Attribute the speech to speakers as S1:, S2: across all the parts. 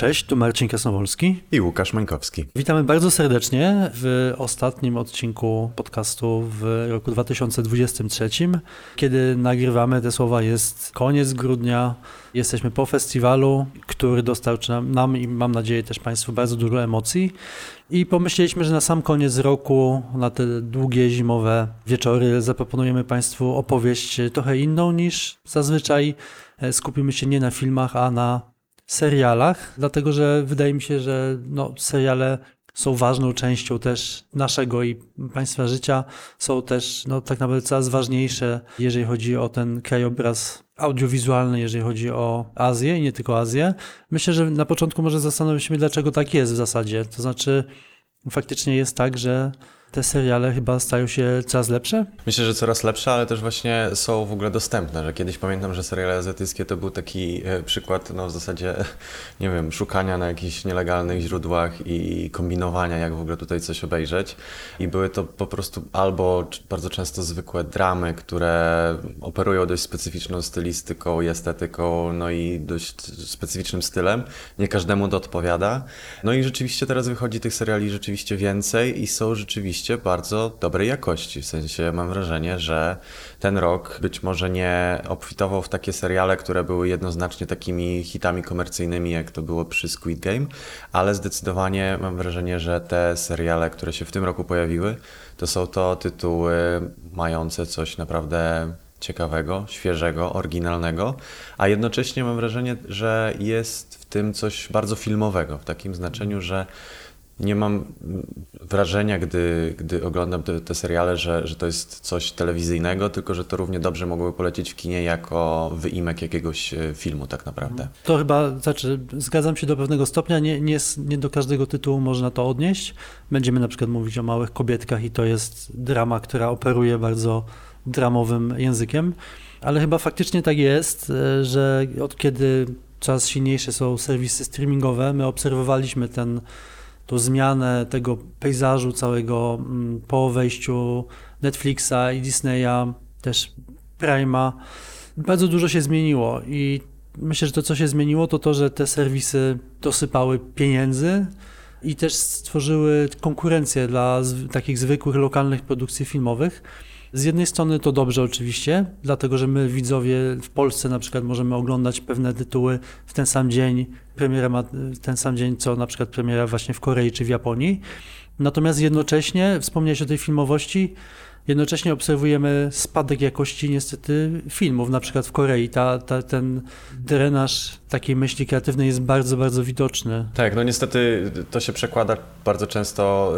S1: Cześć, tu Marcin Krasnowolski
S2: i Łukasz Mańkowski.
S1: Witamy bardzo serdecznie w ostatnim odcinku podcastu w roku 2023. Kiedy nagrywamy te słowa jest koniec grudnia. Jesteśmy po festiwalu, który dostarczy nam, nam i mam nadzieję też Państwu bardzo dużo emocji. I pomyśleliśmy, że na sam koniec roku, na te długie zimowe wieczory, zaproponujemy Państwu opowieść trochę inną niż zazwyczaj. Skupimy się nie na filmach, a na serialach, dlatego że wydaje mi się, że no, seriale są ważną częścią też naszego i państwa życia, są też no, tak naprawdę coraz ważniejsze, jeżeli chodzi o ten krajobraz audiowizualny, jeżeli chodzi o Azję i nie tylko Azję. Myślę, że na początku może zastanowimy się, dlaczego tak jest w zasadzie. To znaczy, faktycznie jest tak, że te seriale chyba stają się coraz lepsze?
S2: Myślę, że coraz lepsze, ale też właśnie są w ogóle dostępne, że kiedyś pamiętam, że seriale azjatyckie to był taki e, przykład, no w zasadzie, nie wiem, szukania na jakichś nielegalnych źródłach i kombinowania, jak w ogóle tutaj coś obejrzeć. I były to po prostu albo bardzo często zwykłe dramy, które operują dość specyficzną stylistyką i estetyką, no i dość specyficznym stylem. Nie każdemu to odpowiada. No i rzeczywiście teraz wychodzi tych seriali rzeczywiście więcej i są rzeczywiście rzeczywiście bardzo dobrej jakości. W sensie mam wrażenie, że ten rok być może nie obfitował w takie seriale, które były jednoznacznie takimi hitami komercyjnymi, jak to było przy Squid Game, ale zdecydowanie mam wrażenie, że te seriale, które się w tym roku pojawiły, to są to tytuły mające coś naprawdę ciekawego, świeżego, oryginalnego, a jednocześnie mam wrażenie, że jest w tym coś bardzo filmowego, w takim znaczeniu, że nie mam wrażenia, gdy, gdy oglądam te, te, seriale, że, że to jest coś telewizyjnego, tylko że to równie dobrze mogłoby polecieć w kinie jako wyimek jakiegoś e, filmu tak naprawdę.
S1: To chyba, znaczy zgadzam się do pewnego stopnia, nie, nie, nie do każdego tytułu można to odnieść. Będziemy na przykład mówić o małych kobietkach i to jest drama, która operuje bardzo dramowym językiem, ale chyba faktycznie tak jest, e, że od kiedy coraz silniejsze są serwisy streamingowe, my obserwowaliśmy ten tą zmianę tego pejzażu całego mm, po wejściu Netflixa i Disneya, też Prima. Bardzo dużo się zmieniło i myślę, że to, co się zmieniło, to to, że te serwisy dosypały pieniędzy i też stworzyły konkurencję dla takich zwykłych, lokalnych produkcji filmowych. Z jednej strony to dobrze oczywiście, dlatego że my widzowie w Polsce na przykład możemy oglądać pewne tytuły w ten sam dzień, premiera ma ten sam dzień co na przykład premiera właśnie w Korei czy w Japonii. Natomiast jednocześnie, wspomniałeś o tej filmowości, Jednocześnie obserwujemy spadek jakości niestety filmów, na przykład w Korei. Ta, ta, ten drenaż takiej myśli kreatywnej jest bardzo, bardzo widoczny.
S2: Tak, no niestety to się przekłada bardzo często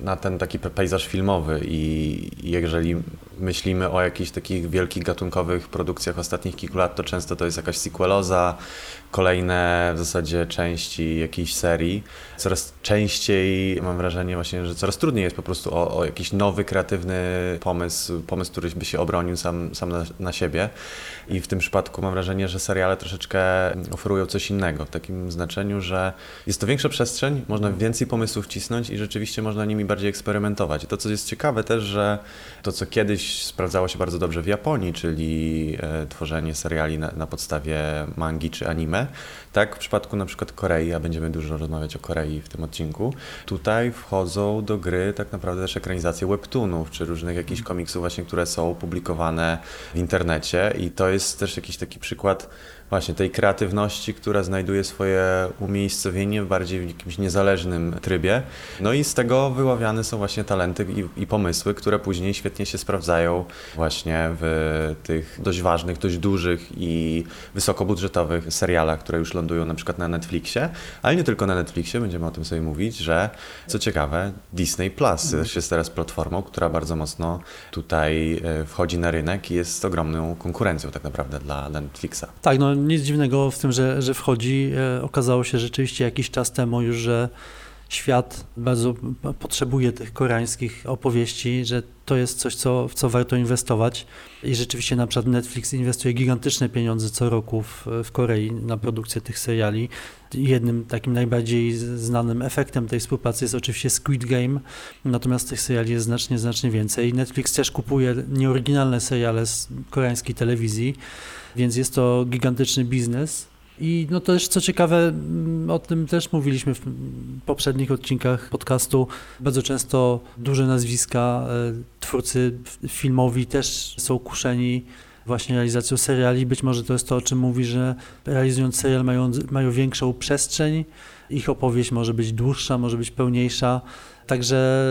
S2: y, na ten taki pejzaż filmowy i jeżeli myślimy o jakichś takich wielkich gatunkowych produkcjach ostatnich kilku lat, to często to jest jakaś sequeloza, kolejne w zasadzie części jakiejś serii. Coraz częściej mam wrażenie właśnie, że coraz trudniej jest po prostu o, o jakiś nowy, kreatywny pomysł, pomysł, który by się obronił sam, sam na, na siebie. I w tym przypadku mam wrażenie, że seriale troszeczkę oferują coś innego, w takim znaczeniu, że jest to większa przestrzeń, można więcej pomysłów cisnąć i rzeczywiście można nimi bardziej eksperymentować. I to, co jest ciekawe też, że to, co kiedyś sprawdzało się bardzo dobrze w Japonii, czyli e, tworzenie seriali na, na podstawie mangi czy anime, tak w przypadku na przykład Korei, a będziemy dużo rozmawiać o Korei w tym odcinku, tutaj wchodzą do gry tak naprawdę też ekranizacje webtoonów, czy różnych jakichś komiksów właśnie, które są publikowane w internecie i to jest też jakiś taki przykład właśnie tej kreatywności, która znajduje swoje umiejscowienie bardziej w jakimś niezależnym trybie. No i z tego wyławiane są właśnie talenty i, i pomysły, które później świetnie się sprawdzają właśnie w tych dość ważnych, dość dużych i wysokobudżetowych serialach, które już lądują na przykład na Netflixie, ale nie tylko na Netflixie, będziemy o tym sobie mówić, że co ciekawe, Disney Plus też jest teraz platformą, która bardzo mocno tutaj e, wchodzi na rynek i jest ogromną konkurencją tak naprawdę dla Netflixa.
S1: Tak, no nic dziwnego w tym, że, że wchodzi. E, okazało się rzeczywiście jakiś czas temu już, że świat bardzo potrzebuje tych koreańskich opowieści, że to jest coś, co, w co warto inwestować. I rzeczywiście na przykład Netflix inwestuje gigantyczne pieniądze co roku w, w Korei na produkcję tych seriali. Jednym takim najbardziej znanym efektem tej współpracy jest oczywiście Squid Game, natomiast tych seriali jest znacznie, znacznie więcej. Netflix też kupuje nieoryginalne seriale z koreańskiej telewizji, więc jest to gigantyczny biznes. I no też co ciekawe, mm, o tym też mówiliśmy w poprzednich odcinkach podcastu, bardzo często duże nazwiska, e, twórcy filmowi też są kuszeni właśnie realizacją seriali. Być może to jest to, o czym mówi, że realizując serial mają, mają większą przestrzeń, ich opowieść może być dłuższa, może być pełniejsza. Także,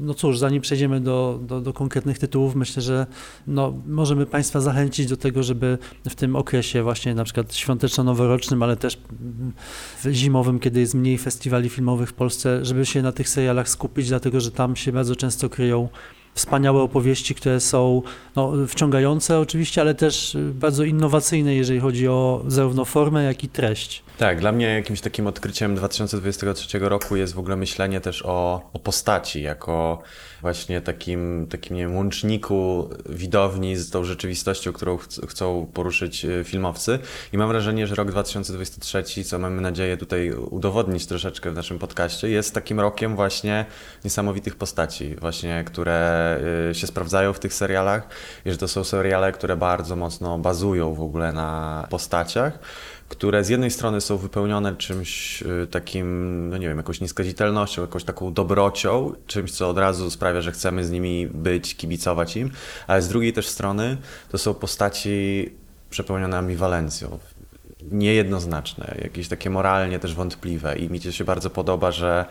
S1: no cóż, zanim przejdziemy do, do, do, konkretnych tytułów, myślę, że no, możemy Państwa zachęcić do tego, żeby w tym okresie właśnie na przykład świąteczno-noworocznym, ale też zimowym, kiedy jest mniej festiwali filmowych w Polsce, żeby się na tych serialach skupić, dlatego że tam się bardzo często kryją wspaniałe opowieści, które są no, wciągające oczywiście, ale też bardzo innowacyjne, jeżeli chodzi o zarówno formę, jak i treść.
S2: Tak, dla mnie jakimś takim odkryciem 2023 roku jest w ogóle myślenie też o, o postaci, jako właśnie takim, takim nie wiem, łączniku widowni z tą rzeczywistością, którą ch chcą poruszyć e, filmowcy. I mam wrażenie, że rok 2023, co mamy nadzieję tutaj udowodnić troszeczkę w naszym podcaście, jest takim rokiem właśnie niesamowitych postaci, właśnie, które e, się sprawdzają w tych serialach i że to są seriale, które bardzo mocno bazują w ogóle na postaciach które z jednej strony są wypełnione czymś y, takim, no nie wiem, jakąś nieskazitelnością, jakąś taką dobrocią, czymś, co od razu sprawia, że chcemy z nimi być, kibicować im, ale z drugiej też strony to są postaci przepełnione ambiwalencją, niejednoznaczne, jakieś takie moralnie też wątpliwe. I mi się bardzo podoba, że,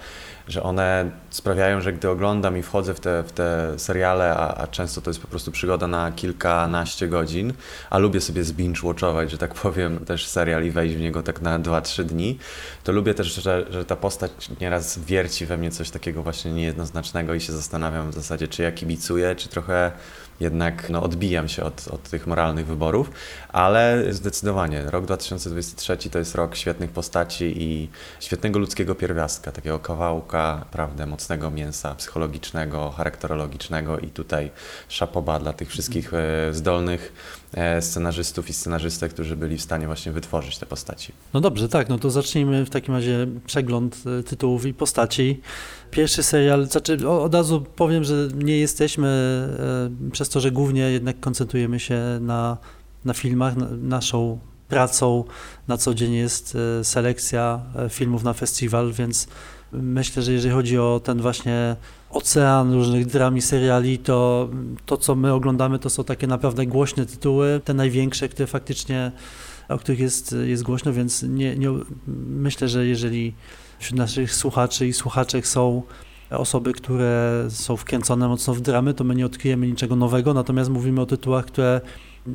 S2: że one sprawiają, że gdy oglądam i wchodzę w te, w te seriale, a, a często to jest po prostu przygoda na kilkanaście godzin, a lubię sobie zbinge-watchować, że tak powiem, też serial i wejść w niego tak na 2-3 dni, to lubię też, że, że ta postać nieraz wierci we mnie coś takiego właśnie niejednoznacznego i się zastanawiam w zasadzie, czy ja kibicuję, czy trochę jednak no, odbijam się od, od tych moralnych wyborów, ale zdecydowanie rok 2023 to jest rok świetnych postaci i świetnego ludzkiego pierwiastka, takiego kawałka, prawdę, mocnego mięsa psychologicznego, charakterologicznego i tutaj szapoba dla tych wszystkich e, zdolnych scenarzystów i scenarzystek, którzy byli w stanie właśnie wytworzyć te postaci.
S1: No dobrze, tak, no to zacznijmy w takim razie przegląd e, tytułów i postaci. Pierwszy serial, znaczy od razu powiem, że nie jesteśmy, e, przez to, że głównie jednak koncentrujemy się na, na filmach, na, naszą pracą na co dzień jest e, selekcja e, filmów na festiwal, więc myślę, że jeżeli chodzi o ten właśnie ocean różnych dram i seriali, to to, co my oglądamy, to są takie naprawdę głośne tytuły, te największe, które faktycznie, o których jest, jest głośno, więc nie, nie, myślę, że jeżeli wśród naszych słuchaczy i słuchaczek są osoby, które są wkręcone mocno w dramy, to my nie odkryjemy niczego nowego, natomiast mówimy o tytułach, które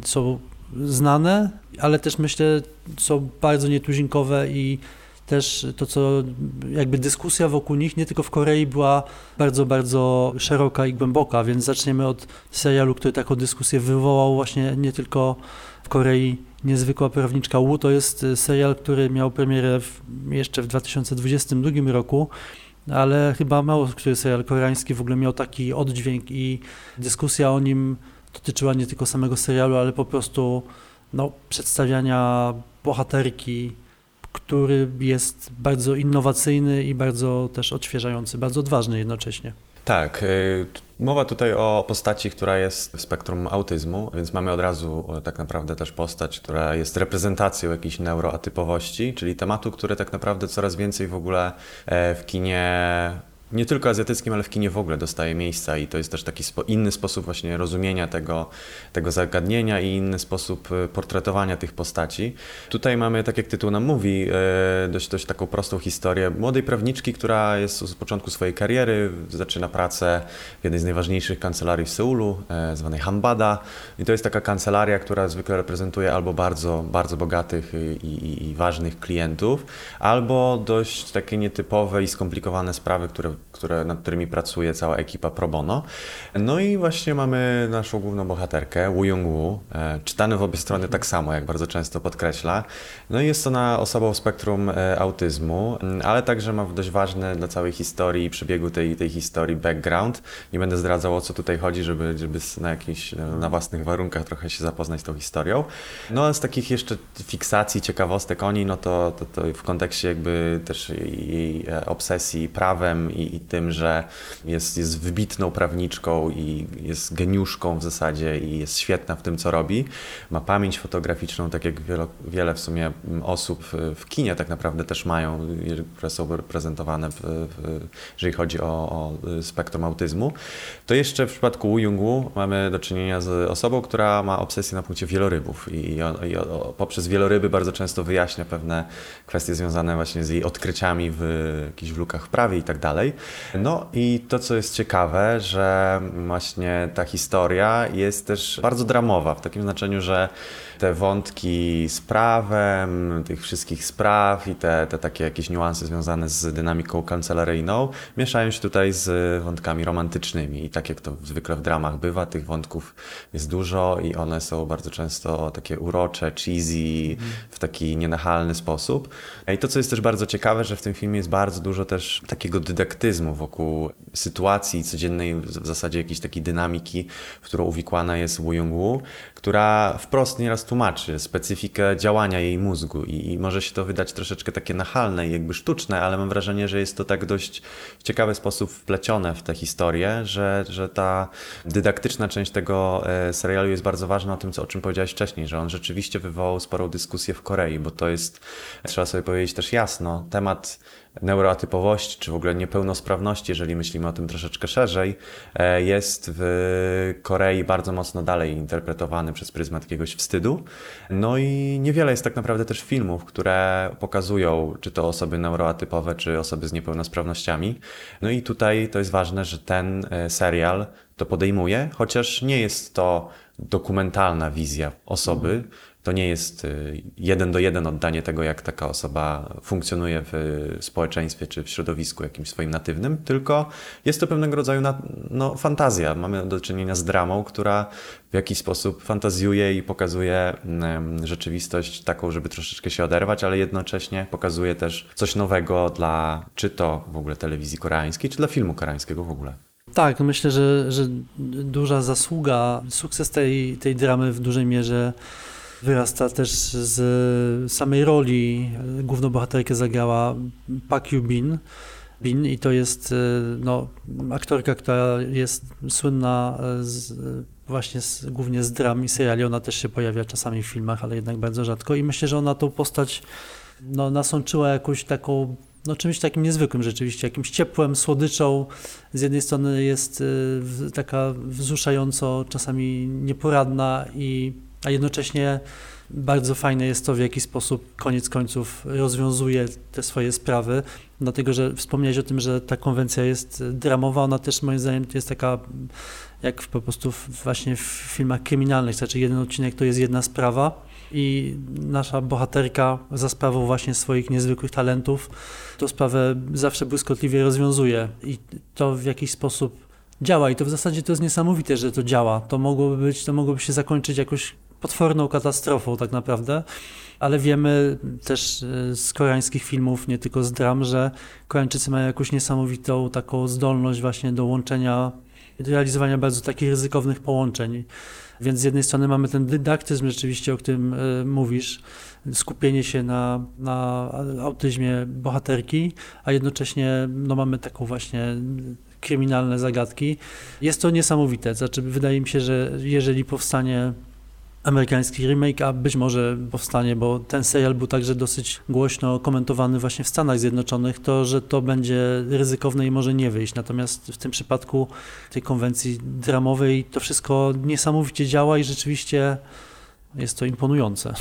S1: są znane, ale też myślę są bardzo nietuzinkowe i też to, co jakby dyskusja wokół nich nie tylko w Korei była bardzo, bardzo szeroka i głęboka, więc zaczniemy od serialu, który taką dyskusję wywołał właśnie nie tylko w Korei Niezwykła Prawniczka Wu. To jest y, serial, który miał premierę w, jeszcze w 2022 roku, ale chyba mało który serial koreański w ogóle miał taki oddźwięk i dyskusja o nim dotyczyła nie tylko samego serialu, ale po prostu no, przedstawiania bohaterki, który jest bardzo innowacyjny i bardzo też odświeżający, bardzo odważny jednocześnie.
S2: Tak, y, mowa tutaj o postaci, która jest w spektrum autyzmu, więc mamy od razu tak naprawdę też postać, która jest reprezentacją jakiejś neuroatypowości, czyli tematu, który tak naprawdę coraz więcej w ogóle e, w kinie nie tylko azjatyckim, ale w kinie w ogóle dostaje miejsca i to jest też taki spo, inny sposób właśnie rozumienia tego, tego zagadnienia i inny sposób e, portretowania tych postaci. Tutaj mamy, tak jak tytuł nam mówi, e, dość, dość taką prostą historię młodej prawniczki, która jest z początku swojej kariery, zaczyna pracę w jednej z najważniejszych kancelarii w Seulu, e, zwanej Hambada i to jest taka kancelaria, która zwykle reprezentuje albo bardzo, bardzo bogatych i, i, i ważnych klientów, albo dość takie nietypowe i skomplikowane sprawy, które które, nad którymi pracuje cała ekipa pro bono. No i właśnie mamy naszą główną bohaterkę, Wu Jung-woo, e, czytany w obie strony tak samo, jak bardzo często podkreśla. No i jest ona osobą spektrum e, autyzmu, ale także ma dość ważny dla całej historii i przebiegu tej, tej historii background. Nie będę zdradzał o co tutaj chodzi, żeby, żeby na jakichś, na własnych warunkach trochę się zapoznać z tą historią. No a z takich jeszcze fiksacji, ciekawostek o niej, no to, to, to w kontekście jakby też jej e, obsesji prawem i i, tym, że jest, jest wybitną prawniczką i jest geniuszką w zasadzie i jest świetna w tym, co robi. Ma pamięć fotograficzną, tak jak wiele, wiele w sumie osób w kinie tak naprawdę też mają, które są reprezentowane, w, w, jeżeli chodzi o, o spektrum autyzmu. To jeszcze w przypadku Wu Jung mamy do czynienia z osobą, która ma obsesję na punkcie wielorybów i, i, i poprzez wieloryby bardzo często wyjaśnia pewne kwestie związane właśnie z jej odkryciami w jakichś lukach w prawie i tak dalej. No i to, co jest ciekawe, że właśnie ta historia jest też bardzo dramowa, w takim znaczeniu, że te wątki z prawem, tych wszystkich spraw i te, te takie jakieś niuanse związane z dynamiką kancelaryjną mieszają się tutaj z wątkami romantycznymi. I tak jak to zwykle w dramach bywa, tych wątków jest dużo i one są bardzo często takie urocze, cheesy, w taki nienachalny sposób. I to, co jest też bardzo ciekawe, że w tym filmie jest bardzo dużo też takiego dydaktyzmu wokół sytuacji codziennej, w zasadzie jakiejś takiej dynamiki, w którą uwikłana jest Wu Jung-woo, która wprost nieraz tłumaczy specyfikę działania jej mózgu i, i, może się to wydać troszeczkę takie nachalne i jakby sztuczne, ale mam wrażenie, że jest to tak dość w ciekawy sposób wplecione w tę historię, że, że ta dydaktyczna część tego e, serialu jest bardzo ważna o tym, co, o czym powiedziałeś wcześniej, że on rzeczywiście wywołał sporą dyskusję w Korei, bo to jest, trzeba sobie powiedzieć też jasno, temat neuroatypowości, czy w ogóle niepełnosprawności, jeżeli myślimy o tym troszeczkę szerzej, e, jest w Korei bardzo mocno dalej interpretowany przez pryzmat jakiegoś wstydu. No i niewiele jest tak naprawdę też filmów, które pokazują, czy to osoby neuroatypowe, czy osoby z niepełnosprawnościami. No i tutaj to jest ważne, że ten e, serial to podejmuje, chociaż nie jest to dokumentalna wizja osoby, to nie jest y, jeden do jeden oddanie tego, jak taka osoba funkcjonuje w społeczeństwie czy w środowisku jakimś swoim natywnym, tylko jest to pewnego rodzaju no, fantazja. Mamy do czynienia z dramą, która w jakiś sposób fantazjuje i pokazuje rzeczywistość taką, żeby troszeczkę się oderwać, ale jednocześnie pokazuje też coś nowego dla czy to w ogóle telewizji koreańskiej, czy dla filmu koreańskiego w ogóle.
S1: Tak, myślę, że, że duża zasługa, sukces tej, tej dramy w dużej mierze wyrasta też z samej roli. Główną bohaterkę zagrała Pak Yu Bin. I to jest no, aktorka, która jest słynna z, właśnie z, głównie z dram i seriali. Ona też się pojawia czasami w filmach, ale jednak bardzo rzadko i myślę, że ona tą postać no, nasączyła jakąś taką no, czymś takim niezwykłym rzeczywiście, jakimś ciepłem, słodyczą. Z jednej strony jest y, taka wzruszająco, czasami nieporadna i a jednocześnie bardzo fajne jest to, w jaki sposób koniec końców rozwiązuje te swoje sprawy, dlatego że wspomniałeś o tym, że ta konwencja jest dramowa, ona też moim zdaniem jest taka jak po prostu właśnie w filmach kryminalnych, znaczy jeden odcinek to jest jedna sprawa i nasza bohaterka za sprawą właśnie swoich niezwykłych talentów tę sprawę zawsze błyskotliwie rozwiązuje i to w jakiś sposób działa i to w zasadzie to jest niesamowite, że to działa. To mogłoby być, to mogłoby się zakończyć jakoś potworną katastrofą tak naprawdę, ale wiemy też e, z koreańskich filmów, nie tylko z dram, że Koreańczycy mają jakąś niesamowitą taką zdolność właśnie do łączenia, realizowania bardzo takich ryzykownych połączeń. Więc z jednej strony mamy ten dydaktyzm rzeczywiście, o którym y, mówisz, skupienie się na, na autyzmie bohaterki, a jednocześnie no, mamy taką właśnie kryminalne zagadki. Jest to niesamowite. Znaczy, wydaje mi się, że jeżeli powstanie amerykański remake, a być może powstanie, bo ten serial był także dosyć głośno komentowany właśnie w Stanach Zjednoczonych, to, że to będzie ryzykowne i może nie wyjść. Natomiast w tym przypadku tej konwencji dramowej to wszystko niesamowicie działa i rzeczywiście jest to imponujące.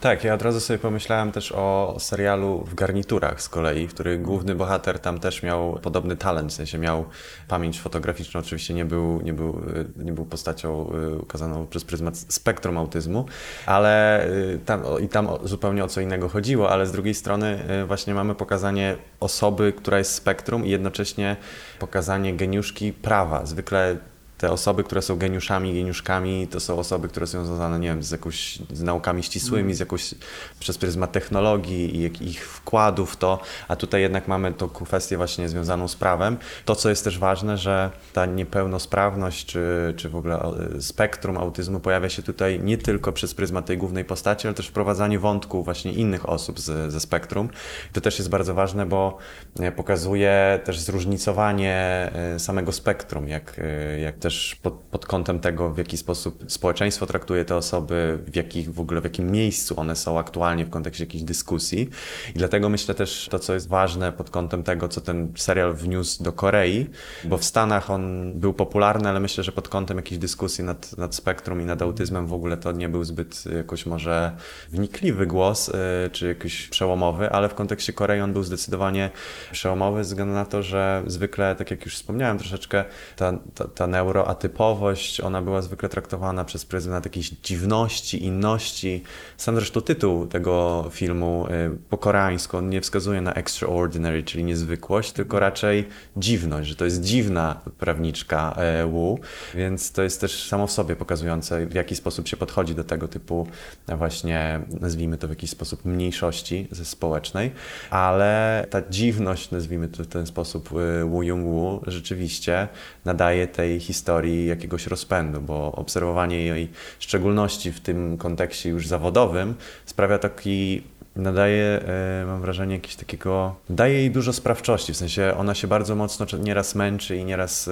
S2: Tak, ja od razu sobie pomyślałem też o serialu w garniturach z kolei, w którym główny bohater tam też miał podobny talent, w sensie miał pamięć fotograficzną, oczywiście nie był, nie był, nie był postacią y, ukazaną przez pryzmat spektrum autyzmu, ale y, tam, i tam zupełnie o co innego chodziło, ale z drugiej strony właśnie mamy pokazanie osoby, która jest spektrum i jednocześnie pokazanie geniuszki prawa. Zwykle te osoby, które są geniuszami, geniuszkami, to są osoby, które są związane, nie wiem, z jakąś, z naukami ścisłymi, mm. z jakąś, przez pryzmat technologii i ich wkładu w to, a tutaj jednak mamy tą kwestię właśnie związaną z prawem. To, co jest też ważne, że ta niepełnosprawność, czy, czy w ogóle spektrum autyzmu pojawia się tutaj nie tylko przez pryzmat tej głównej postaci, ale też wprowadzanie wątków właśnie innych osób z, ze spektrum. to też jest bardzo ważne, bo e, pokazuje też zróżnicowanie e, samego spektrum, jak, e, jak też pod, pod kątem tego, w jaki sposób społeczeństwo traktuje te osoby, w, jakich, w ogóle w jakim miejscu one są aktualnie w kontekście jakichś dyskusji. I dlatego myślę też to, co jest ważne pod kątem tego, co ten serial wniósł do Korei, bo w Stanach on był popularny, ale myślę, że pod kątem jakiejś dyskusji nad, nad spektrum i nad autyzmem w ogóle to nie był zbyt jakoś może wnikliwy głos, y, czy jakiś przełomowy, ale w kontekście Korei on był zdecydowanie przełomowy ze względu na to, że zwykle, tak jak już wspomniałem troszeczkę, ta, ta, ta neuroatypowość, ona była zwykle traktowana przez pryzmat jakiejś dziwności, inności. Sam zresztą tytuł tego filmu y, po koreańsku, on nie wskazuje na extraordinary, czyli niezwykłość, tylko raczej dziwność, że to jest dziwna prawniczka y, Wu, więc to jest też samo w sobie pokazujące, w jaki sposób się podchodzi do tego typu właśnie, nazwijmy to w jakiś sposób, mniejszości ze społecznej, ale ta dziwność, nazwijmy to w ten sposób, y, Wu Jung-Wu rzeczywiście nadaje tej historii jakiegoś rozpędu, bo obserwowanie jej szczególności w tym kontekście już zawodowym sprawia taki nadaje, y, mam wrażenie, jakiegoś takiego, daje jej dużo sprawczości, w sensie ona się bardzo mocno nieraz męczy i nieraz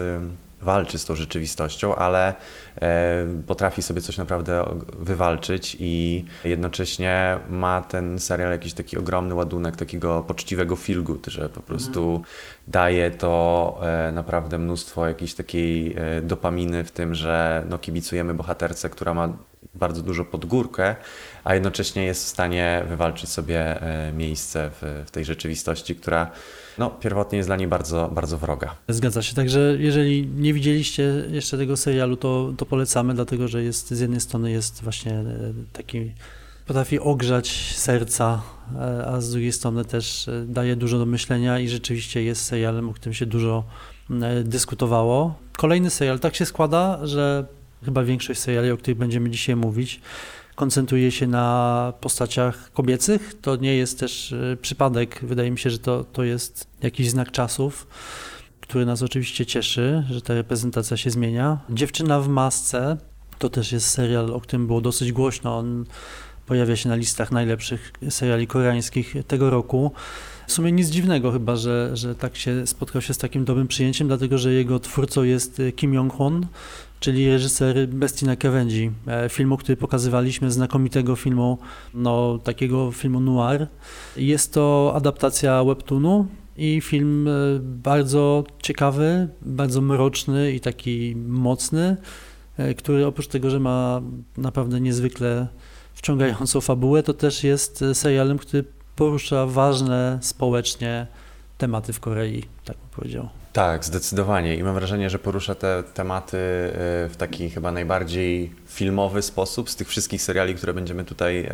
S2: walczy z tą rzeczywistością, ale e, potrafi sobie coś naprawdę wywalczyć i jednocześnie ma ten serial jakiś taki ogromny ładunek takiego poczciwego feel good, że po prostu mhm. daje to e, naprawdę mnóstwo jakiejś takiej e, dopaminy w tym, że no, kibicujemy bohaterce, która ma bardzo dużo podgórkę, a jednocześnie jest w stanie wywalczyć sobie miejsce w, w tej rzeczywistości, która no, pierwotnie jest dla niej bardzo, bardzo wroga.
S1: Zgadza się, także jeżeli nie widzieliście jeszcze tego serialu, to, to polecamy, dlatego że jest z jednej strony jest właśnie e, taki, potrafi ogrzać serca, e, a z drugiej strony też e, daje dużo do myślenia i rzeczywiście jest serialem, o którym się dużo dyskutowało. Kolejny serial, tak się składa, że chyba większość seriali, o których będziemy dzisiaj mówić, koncentruje się na postaciach kobiecych. To nie jest też e, przypadek. Wydaje mi się, że to, to jest jakiś znak czasów, który nas oczywiście cieszy, że ta reprezentacja się zmienia. Dziewczyna w masce to też jest serial, o którym było dosyć głośno. On pojawia się na listach najlepszych seriali koreańskich tego roku. W sumie nic dziwnego chyba, że, że tak się spotkał się z takim dobrym przyjęciem, dlatego że jego twórcą jest Kim Jong-hon, czyli reżyser Bestii na krawędzi, e, filmu, który pokazywaliśmy, znakomitego filmu, no takiego filmu noir. Jest to adaptacja webtoonu i film e, bardzo ciekawy, bardzo mroczny i taki mocny, e, który oprócz tego, że ma naprawdę niezwykle wciągającą fabułę, to też jest serialem, który porusza ważne społecznie tematy w Korei, tak bym powiedział.
S2: Tak, zdecydowanie. I mam wrażenie, że porusza te tematy y, w taki chyba najbardziej filmowy sposób z tych wszystkich seriali, które będziemy tutaj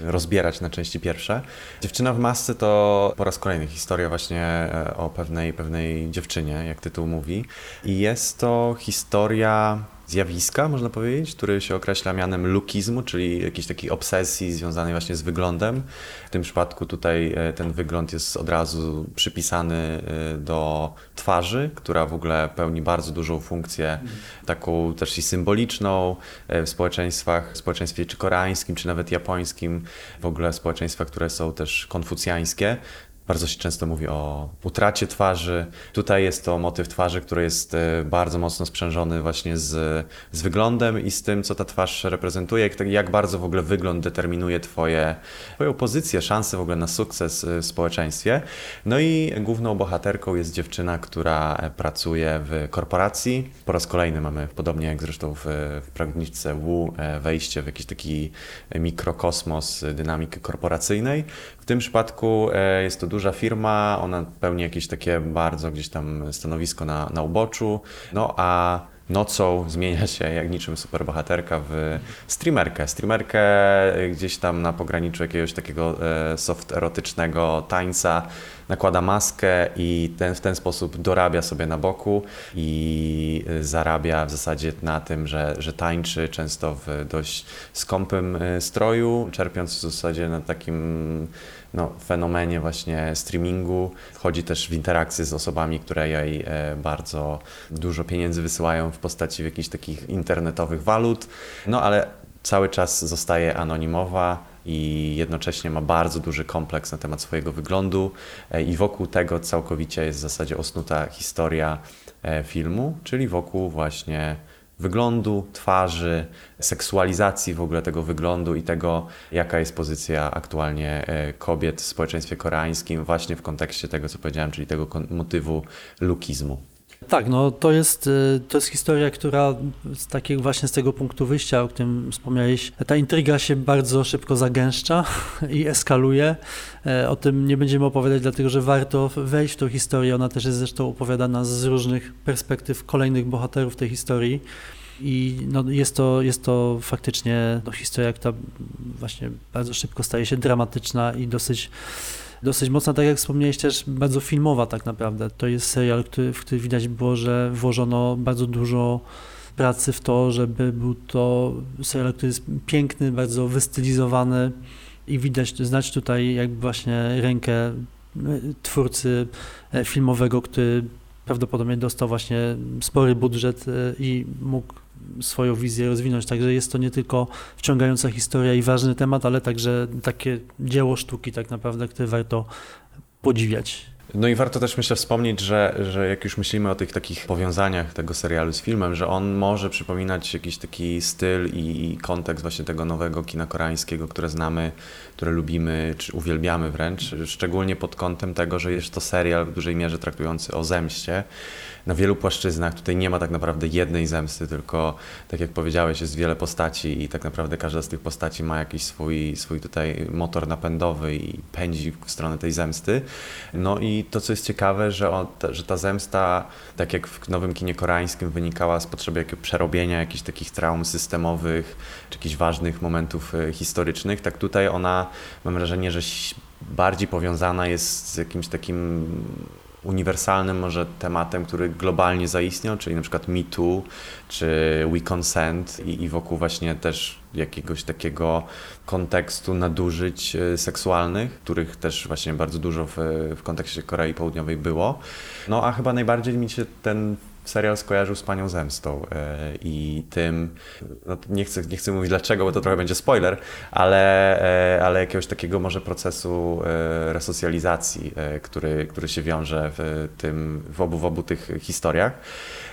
S2: rozbierać na części pierwsze. Dziewczyna w masce to po raz kolejny historia właśnie e, o pewnej, pewnej dziewczynie, jak tytuł mówi. I jest to historia zjawiska, można powiedzieć, który się określa mianem lukizmu, czyli jakiejś takiej obsesji związanej właśnie z wyglądem. W tym przypadku tutaj e, ten wygląd jest od razu przypisany e, do twarzy, która w ogóle pełni bardzo dużą funkcję, taką też i symboliczną e, w społeczeństwach, w społeczeństwie czy koreańskim, czy nawet japońskim, w ogóle społeczeństwa, które są też konfucjańskie. Bardzo się często mówi o utracie twarzy. Tutaj jest to motyw twarzy, który jest e, bardzo mocno sprzężony właśnie z, z wyglądem i z tym, co ta twarz reprezentuje, jak, jak bardzo w ogóle wygląd determinuje twoje, Twoją pozycję, szansę w ogóle na sukces e, w społeczeństwie. No i główną bohaterką jest dziewczyna, która e, pracuje w korporacji. Po raz kolejny mamy, podobnie jak zresztą w, w Pragniczce Wu, wejście w jakiś taki mikrokosmos dynamiki korporacyjnej. Tym przypadku jest to duża firma, ona pełni jakieś takie bardzo gdzieś tam stanowisko na, na uboczu, no a nocą zmienia się jak niczym superbohaterka w streamerkę. Streamerkę gdzieś tam na pograniczu jakiegoś takiego e, soft erotycznego tańca, nakłada maskę i ten, w ten sposób dorabia sobie na boku i zarabia w zasadzie na tym, że, że tańczy często w dość skąpym e, stroju, czerpiąc w zasadzie na takim no, fenomenie właśnie streamingu. Wchodzi też w interakcję z osobami, które jej e, bardzo dużo pieniędzy wysyłają w postaci jakichś takich internetowych walut, no ale cały czas zostaje anonimowa i jednocześnie ma bardzo duży kompleks na temat swojego wyglądu e, i wokół tego całkowicie jest w zasadzie osnuta historia e, filmu, czyli wokół właśnie wyglądu, twarzy, seksualizacji w ogóle tego wyglądu i tego, jaka jest pozycja aktualnie e, kobiet w społeczeństwie koreańskim, właśnie w kontekście tego, co powiedziałem, czyli tego motywu lukizmu.
S1: Tak, no to jest, y, to jest historia, która z takiego właśnie z tego punktu wyjścia, o którym wspomniałeś, ta intryga się bardzo szybko zagęszcza i eskaluje. E, o tym nie będziemy opowiadać, dlatego że warto wejść w tą historię. Ona też jest zresztą opowiadana z różnych perspektyw kolejnych bohaterów tej historii. I no jest, to, jest to faktycznie no, historia, która właśnie bardzo szybko staje się dramatyczna i dosyć dosyć mocna, tak jak wspomniałeś, też bardzo filmowa tak naprawdę. To jest serial, który, w który widać było, że włożono bardzo dużo pracy w to, żeby był to serial, który jest piękny, bardzo wystylizowany i widać, znać tutaj jakby właśnie rękę e, twórcy e, filmowego, który prawdopodobnie dostał właśnie spory budżet e, i mógł swoją wizję rozwinąć. Także jest to nie tylko wciągająca historia i ważny temat, ale także takie dzieło sztuki tak naprawdę, które warto podziwiać.
S2: No i warto też myślę wspomnieć, że, że jak już myślimy o tych takich powiązaniach tego serialu z filmem, że on może przypominać jakiś taki styl i, i kontekst właśnie tego nowego kina koreańskiego, które znamy, które lubimy, czy uwielbiamy wręcz, szczególnie pod kątem tego, że jest to serial w dużej mierze traktujący o zemście na wielu płaszczyznach. Tutaj nie ma tak naprawdę jednej zemsty, tylko tak jak powiedziałeś, jest wiele postaci i tak naprawdę każda z tych postaci ma jakiś swój, swój tutaj motor napędowy i pędzi w stronę tej zemsty. No i to, co jest ciekawe, że, on, że ta zemsta, tak jak w nowym kinie koreańskim, wynikała z potrzeby jakiegoś przerobienia jakichś takich traum systemowych, czy jakichś ważnych momentów e, historycznych, tak tutaj ona, mam wrażenie, że bardziej powiązana jest z jakimś takim uniwersalnym może tematem, który globalnie zaistniał, czyli na przykład Me Too czy We Consent i, i wokół właśnie też jakiegoś takiego kontekstu nadużyć e, seksualnych, których też właśnie bardzo dużo w, w kontekście Korei Południowej było. No a chyba najbardziej mi się ten serial skojarzył z Panią Zemstą e, i tym, no nie, chcę, nie chcę mówić dlaczego, bo to trochę będzie spoiler, ale, e, ale jakiegoś takiego może procesu e, resocjalizacji, który, który się wiąże w, tym, w, obu, w obu tych historiach.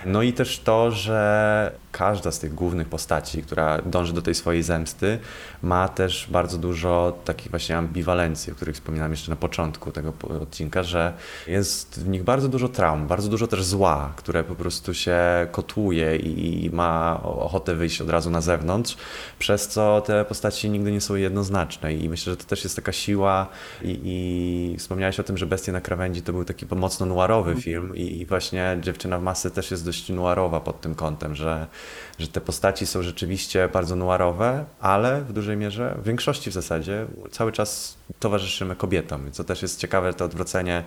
S2: No i też to, że każda z tych głównych postaci, która dąży do tej swojej zemsty, ma też bardzo dużo takich właśnie ambiwalencji, o których wspominałem jeszcze na początku tego odcinka, że jest w nich bardzo dużo traum, bardzo dużo też zła, które po prostu się kotłuje i ma ochotę wyjść od razu na zewnątrz, przez co te postaci nigdy nie są jednoznaczne. I myślę, że to też jest taka siła i, i wspomniałeś o tym, że Bestie na krawędzi to był taki mocno noirowy film i, właśnie Dziewczyna w masy też jest dość noirowa pod tym kątem, że że te postaci są rzeczywiście bardzo noirowe, ale w dużej mierze, w większości w zasadzie, cały czas towarzyszymy kobietom. Co też jest ciekawe, to odwrócenie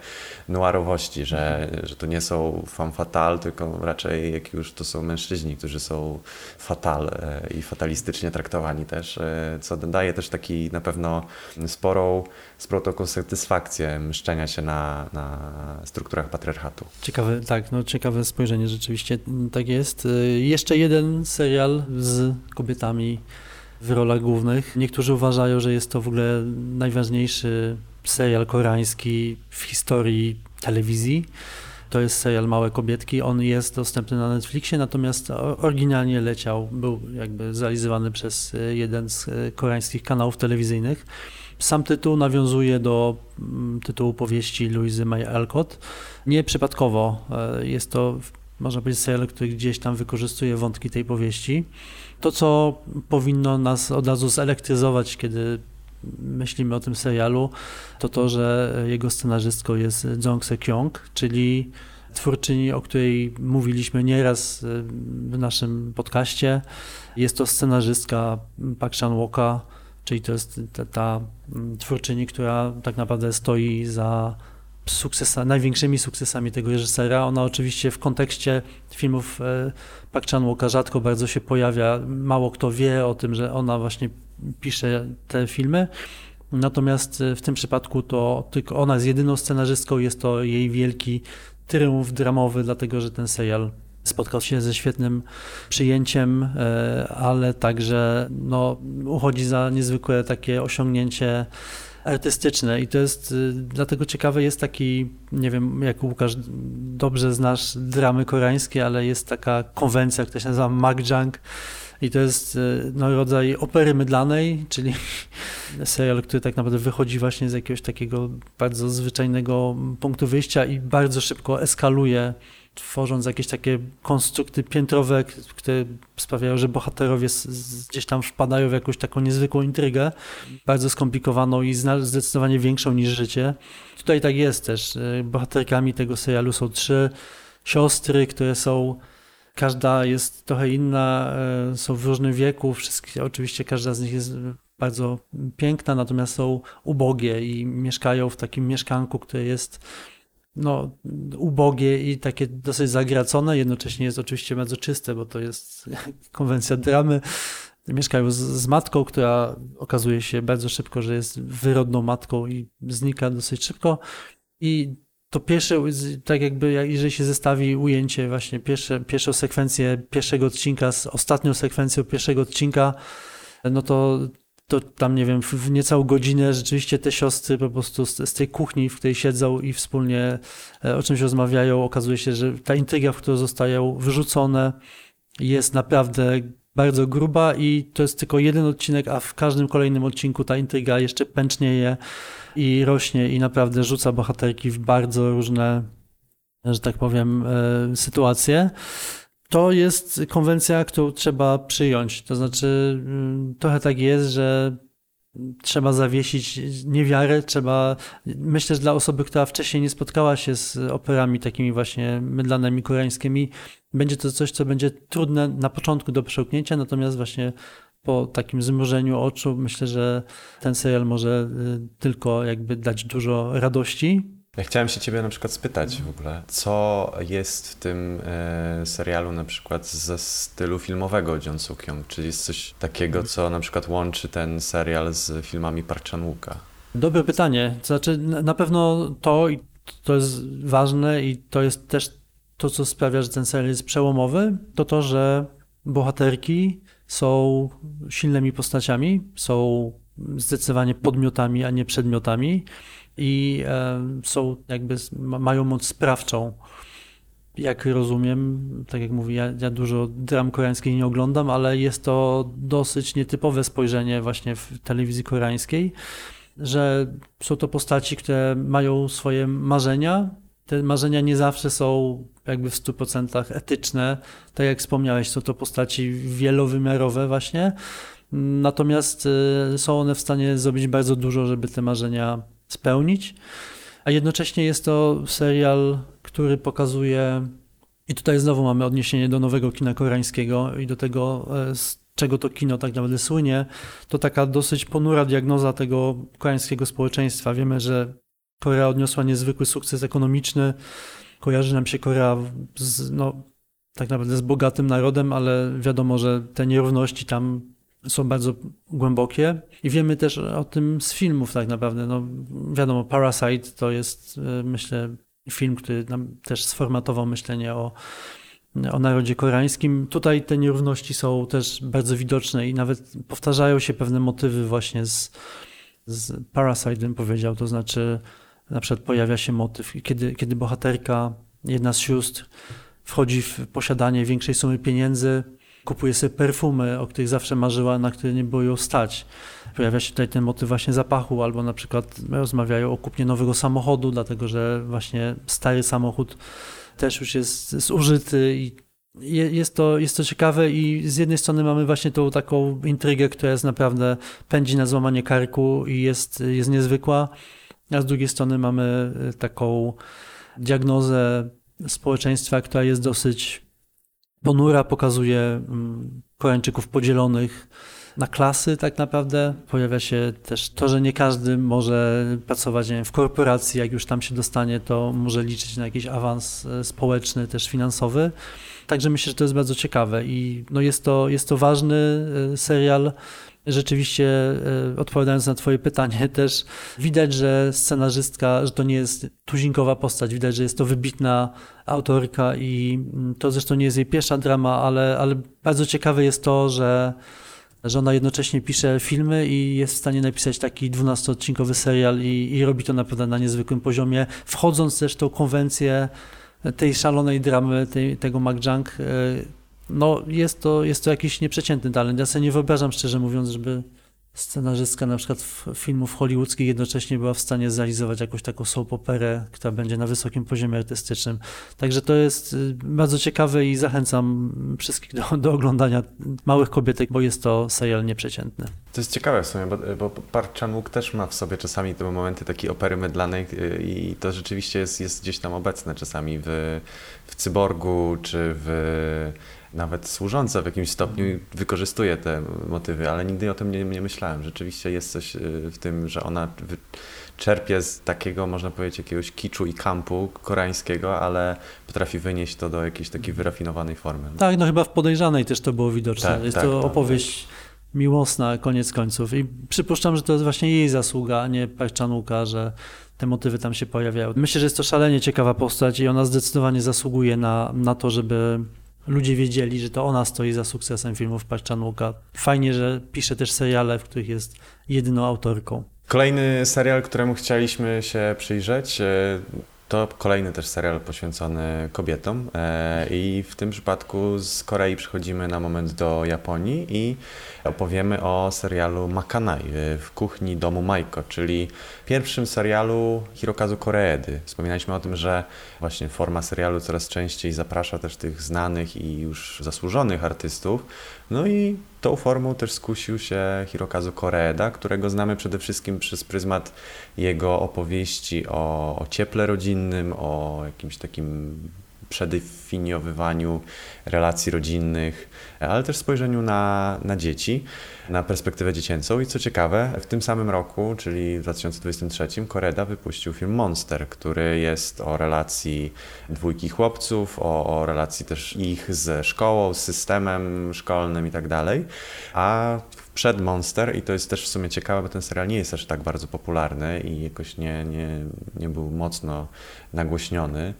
S2: noirowości, że, że to nie są femme fatale, tylko raczej jak już to są mężczyźni, którzy są fatal e, i fatalistycznie traktowani też, e, co daje też taki na pewno sporą, sporą taką satysfakcję mszczenia się na, na strukturach patriarchatu.
S1: Ciekawe, tak, no ciekawe spojrzenie rzeczywiście, tak jest. E, jeszcze jeden serial z kobietami w rolach głównych. Niektórzy uważają, że jest to w ogóle najważniejszy serial koreański w historii telewizji. To jest serial Małe Kobietki. On jest dostępny na Netflixie, natomiast oryginalnie leciał, był jakby zrealizowany przez e, jeden z e, koreańskich kanałów telewizyjnych. Sam tytuł nawiązuje do mm, tytułu powieści Louisy May Alcott. Nie przypadkowo e, jest to, można powiedzieć, serial, który gdzieś tam wykorzystuje wątki tej powieści. To, co powinno nas od razu zelektryzować, kiedy myślimy o tym serialu, to to, że jego scenarzystką jest Jong Se-kyung, czyli twórczyni, o której mówiliśmy nieraz y, w naszym podcaście. Jest to scenarzystka Park Chan-woka, czyli to jest ta, ta mm, twórczyni, która tak naprawdę stoi za sukcesa, największymi sukcesami tego reżysera. Ona oczywiście w kontekście filmów e, Park Chan-woka rzadko bardzo się pojawia. Mało kto wie o tym, że ona właśnie pisze te filmy. Natomiast e, w tym przypadku to tylko ona jest jedyną scenarzystką, jest to jej wielki triumf dramowy, dlatego że ten serial spotkał się ze świetnym przyjęciem, e, ale także no, uchodzi za niezwykłe takie osiągnięcie artystyczne. I to jest y, dlatego ciekawe jest taki, nie wiem jak Łukasz dobrze znasz dramy koreańskie, ale jest taka konwencja, która się nazywa Makjang i to jest y, no, rodzaj opery mydlanej, czyli serial, który tak naprawdę wychodzi właśnie z jakiegoś takiego bardzo zwyczajnego punktu wyjścia i bardzo szybko eskaluje tworząc jakieś takie konstrukty piętrowe, które sprawiają, że bohaterowie gdzieś tam wpadają w jakąś taką niezwykłą intrygę, bardzo skomplikowaną i zdecydowanie większą niż życie. Tutaj tak jest też. Y, bohaterkami tego serialu są trzy siostry, które są każda jest trochę inna, y, są w różnym wieku, wszystkie, oczywiście każda z nich jest bardzo piękna, natomiast są ubogie i mieszkają w takim mieszkanku, które jest no, ubogie i takie dosyć zagracone, jednocześnie jest oczywiście bardzo czyste, bo to jest konwencja dramy. Mieszkają z, z, matką, która okazuje się bardzo szybko, że jest wyrodną matką i znika dosyć szybko. I to pierwsze, tak jakby, jeżeli się zestawi ujęcie, właśnie pierwsze, pierwszą sekwencję pierwszego odcinka z ostatnią sekwencją pierwszego odcinka, no to to tam, nie wiem, w niecałą godzinę rzeczywiście te siostry po prostu z, z, tej kuchni, w której siedzą i wspólnie e, o czymś rozmawiają, okazuje się, że ta intryga, w którą zostają wyrzucone, jest naprawdę bardzo gruba i to jest tylko jeden odcinek, a w każdym kolejnym odcinku ta intryga jeszcze pęcznieje i rośnie i naprawdę rzuca bohaterki w bardzo różne, że tak powiem, e, sytuacje to jest konwencja, którą trzeba przyjąć. To znaczy, mm, trochę tak jest, że trzeba zawiesić niewiarę, trzeba, myślę, że dla osoby, która wcześniej nie spotkała się z operami takimi właśnie mydlanymi koreańskimi, będzie to coś, co będzie trudne na początku do przełknięcia, natomiast właśnie po takim zmrużeniu oczu myślę, że ten serial może y, tylko jakby dać dużo radości,
S2: ja chciałem się ciebie na przykład spytać w ogóle, co jest w tym e, serialu na przykład ze stylu filmowego John Suk-young? Czy jest coś takiego, co na przykład łączy ten serial z filmami Park Chan-wooka?
S1: Dobre pytanie. To znaczy na pewno to i to jest ważne i to jest też to, co sprawia, że ten serial jest przełomowy, to to, że bohaterki są silnymi postaciami, są zdecydowanie podmiotami, a nie przedmiotami i e, są jakby, mają moc sprawczą. Jak rozumiem, tak jak mówię, ja, ja dużo dram koreańskiej nie oglądam, ale jest to dosyć nietypowe spojrzenie właśnie w telewizji koreańskiej, że są to postaci, które mają swoje marzenia. Te marzenia nie zawsze są jakby w 100% etyczne. Tak jak wspomniałeś, są to postaci wielowymiarowe właśnie. Natomiast e, są one w stanie zrobić bardzo dużo, żeby te marzenia spełnić. A jednocześnie jest to serial, który pokazuje, i tutaj znowu mamy odniesienie do nowego kina koreańskiego i do tego, e, z czego to kino tak naprawdę słynie, to taka dosyć ponura diagnoza tego koreańskiego społeczeństwa. Wiemy, że Korea odniosła niezwykły sukces ekonomiczny. Kojarzy nam się Korea z, no, tak naprawdę z bogatym narodem, ale wiadomo, że te nierówności tam są bardzo głębokie i wiemy też o tym z filmów tak naprawdę. No, wiadomo, Parasite to jest e, myślę film, który nam też sformatował myślenie o, o narodzie koreańskim. Tutaj te nierówności są też bardzo widoczne i nawet powtarzają się pewne motywy właśnie z, z Parasite bym powiedział, to znaczy na przykład pojawia się motyw, kiedy, kiedy bohaterka, jedna z sióstr wchodzi w posiadanie większej sumy pieniędzy, kupuje sobie perfumy, o których zawsze marzyła, na które nie było ją stać. Pojawia się tutaj ten motyw właśnie zapachu, albo na przykład rozmawiają o kupnie nowego samochodu, dlatego że właśnie stary samochód też już jest zużyty i jest to, jest to ciekawe i z jednej strony mamy właśnie tą taką intrygę, która jest naprawdę pędzi na złamanie karku i jest, jest niezwykła, a z drugiej strony mamy taką diagnozę społeczeństwa, która jest dosyć ponura, pokazuje mm, Koreańczyków podzielonych na klasy tak naprawdę. Pojawia się też to, że nie każdy może pracować wiem, w korporacji, jak już tam się dostanie, to może liczyć na jakiś awans e, społeczny, też finansowy. Także myślę, że to jest bardzo ciekawe i no jest, to, jest to ważny e, serial. Rzeczywiście, e, odpowiadając na Twoje pytanie, też widać, że scenarzystka, że to nie jest tuzinkowa postać, widać, że jest to wybitna autorka i mm, to zresztą nie jest jej pierwsza drama, ale, ale bardzo ciekawe jest to, że że ona jednocześnie pisze filmy i jest w stanie napisać taki 12-odcinkowy serial i, i robi to naprawdę na niezwykłym poziomie, wchodząc też w tą konwencję tej szalonej dramy, tej, tego McJunk. No jest to, jest to jakiś nieprzeciętny talent. Ja sobie nie wyobrażam, szczerze mówiąc, żeby scenarzystka na przykład filmów hollywoodzkich jednocześnie była w stanie zrealizować jakąś taką soap operę, która będzie na wysokim poziomie artystycznym. Także to jest y, bardzo ciekawe i zachęcam wszystkich do, do oglądania Małych Kobietek, bo jest to serial nieprzeciętny.
S2: To jest ciekawe w sumie, bo, bo Park Chan-wook też ma w sobie czasami te momenty takiej opery mydlanej y, i to rzeczywiście jest, jest gdzieś tam obecne czasami w, w Cyborgu czy w nawet służąca w jakimś stopniu wykorzystuje te motywy, ale nigdy o tym nie, nie myślałem. Rzeczywiście jest coś y, w tym, że ona czerpie z takiego, można powiedzieć, jakiegoś kiczu i kampu koreańskiego, ale potrafi wynieść to do jakiejś takiej wyrafinowanej formy.
S1: Tak, no chyba w Podejrzanej też to było widoczne. Tak, jest tak, to tak, opowieść tak. miłosna koniec końców i przypuszczam, że to jest właśnie jej zasługa, a nie Parczanuka, że te motywy tam się pojawiały. Myślę, że jest to szalenie ciekawa postać i ona zdecydowanie zasługuje na, na to, żeby ludzie wiedzieli, że to ona stoi za sukcesem filmów Parczanuka. Fajnie, że pisze też seriale, w których jest jedyną autorką.
S2: Kolejny serial, któremu chcieliśmy się przyjrzeć, e, to kolejny też serial poświęcony kobietom e, i w tym przypadku z Korei przechodzimy na moment do Japonii i opowiemy o serialu Makanai e, w kuchni domu Maiko, czyli pierwszym serialu Hirokazu Koreedy. Wspominaliśmy o tym, że właśnie forma serialu coraz częściej zaprasza też tych znanych i już zasłużonych artystów. No i tą formą też skusił się Hirokazu Koreeda, którego znamy przede wszystkim przez pryzmat jego opowieści o, o cieple rodzinnym, o jakimś takim przedefiniowywaniu relacji rodzinnych, ale też spojrzeniu na, na dzieci, na perspektywę dziecięcą. I co ciekawe, w tym samym roku, czyli w 2023, Koreda wypuścił film Monster, który jest o relacji dwójki chłopców, o, o relacji też ich ze szkołą, z systemem szkolnym i tak dalej. A przed Monster i to jest też w sumie ciekawe, bo ten serial nie jest aż tak bardzo popularny i jakoś nie, nie, nie był mocno nagłośniony,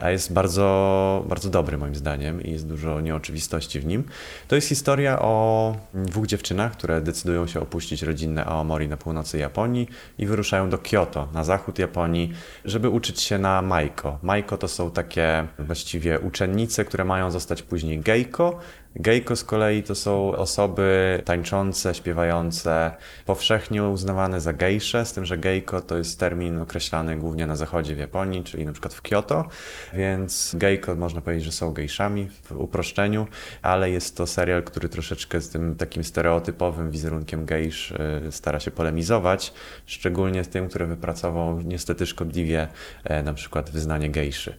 S2: a jest bardzo, bardzo dobry moim zdaniem i jest dużo nieoczywistości w nim. To jest historia o dwóch dziewczynach, które decydują się opuścić rodzinne Aomori na północy Japonii i wyruszają do Kyoto, na zachód Japonii, żeby uczyć się na Maiko. Maiko to są takie właściwie uczennice, które mają zostać później geiko, Gejko z kolei to są osoby tańczące, śpiewające, powszechnie uznawane za gejsze, z tym, że gejko to jest termin określany głównie na zachodzie w Japonii, czyli na przykład w Kyoto, więc gejko można powiedzieć, że są gejszami w uproszczeniu, ale jest to serial, który troszeczkę z tym takim stereotypowym wizerunkiem gejsz y, stara się polemizować, szczególnie z tym, który wypracował niestety szkodliwie e, na przykład wyznanie gejszy.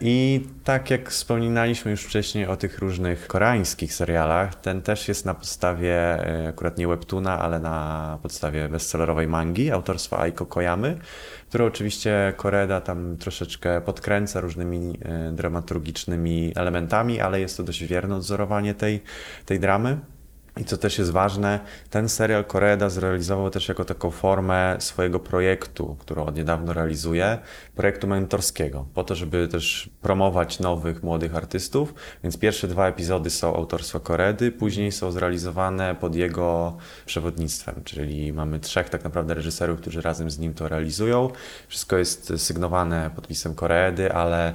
S2: I tak jak wspominaliśmy już wcześniej o tych różnych koreańskich japońskich serialach. Ten też jest na podstawie e, akurat nie webtuna, ale na podstawie bestsellerowej mangi autorstwa Aiko Koyamy, które oczywiście Koreda tam troszeczkę podkręca różnymi e, dramaturgicznymi elementami, ale jest to dość wierne odzorowanie tej, tej dramy. I co też jest ważne, ten serial Koreda zrealizował też jako taką formę swojego projektu, którą od niedawno realizuje, projektu mentorskiego, po to, żeby też promować nowych, młodych artystów. Więc pierwsze dwa epizody są autorstwa Koredy, później są zrealizowane pod jego przewodnictwem, czyli mamy trzech tak naprawdę reżyserów, którzy razem z nim to realizują. Wszystko jest sygnowane podpisem Koredy, ale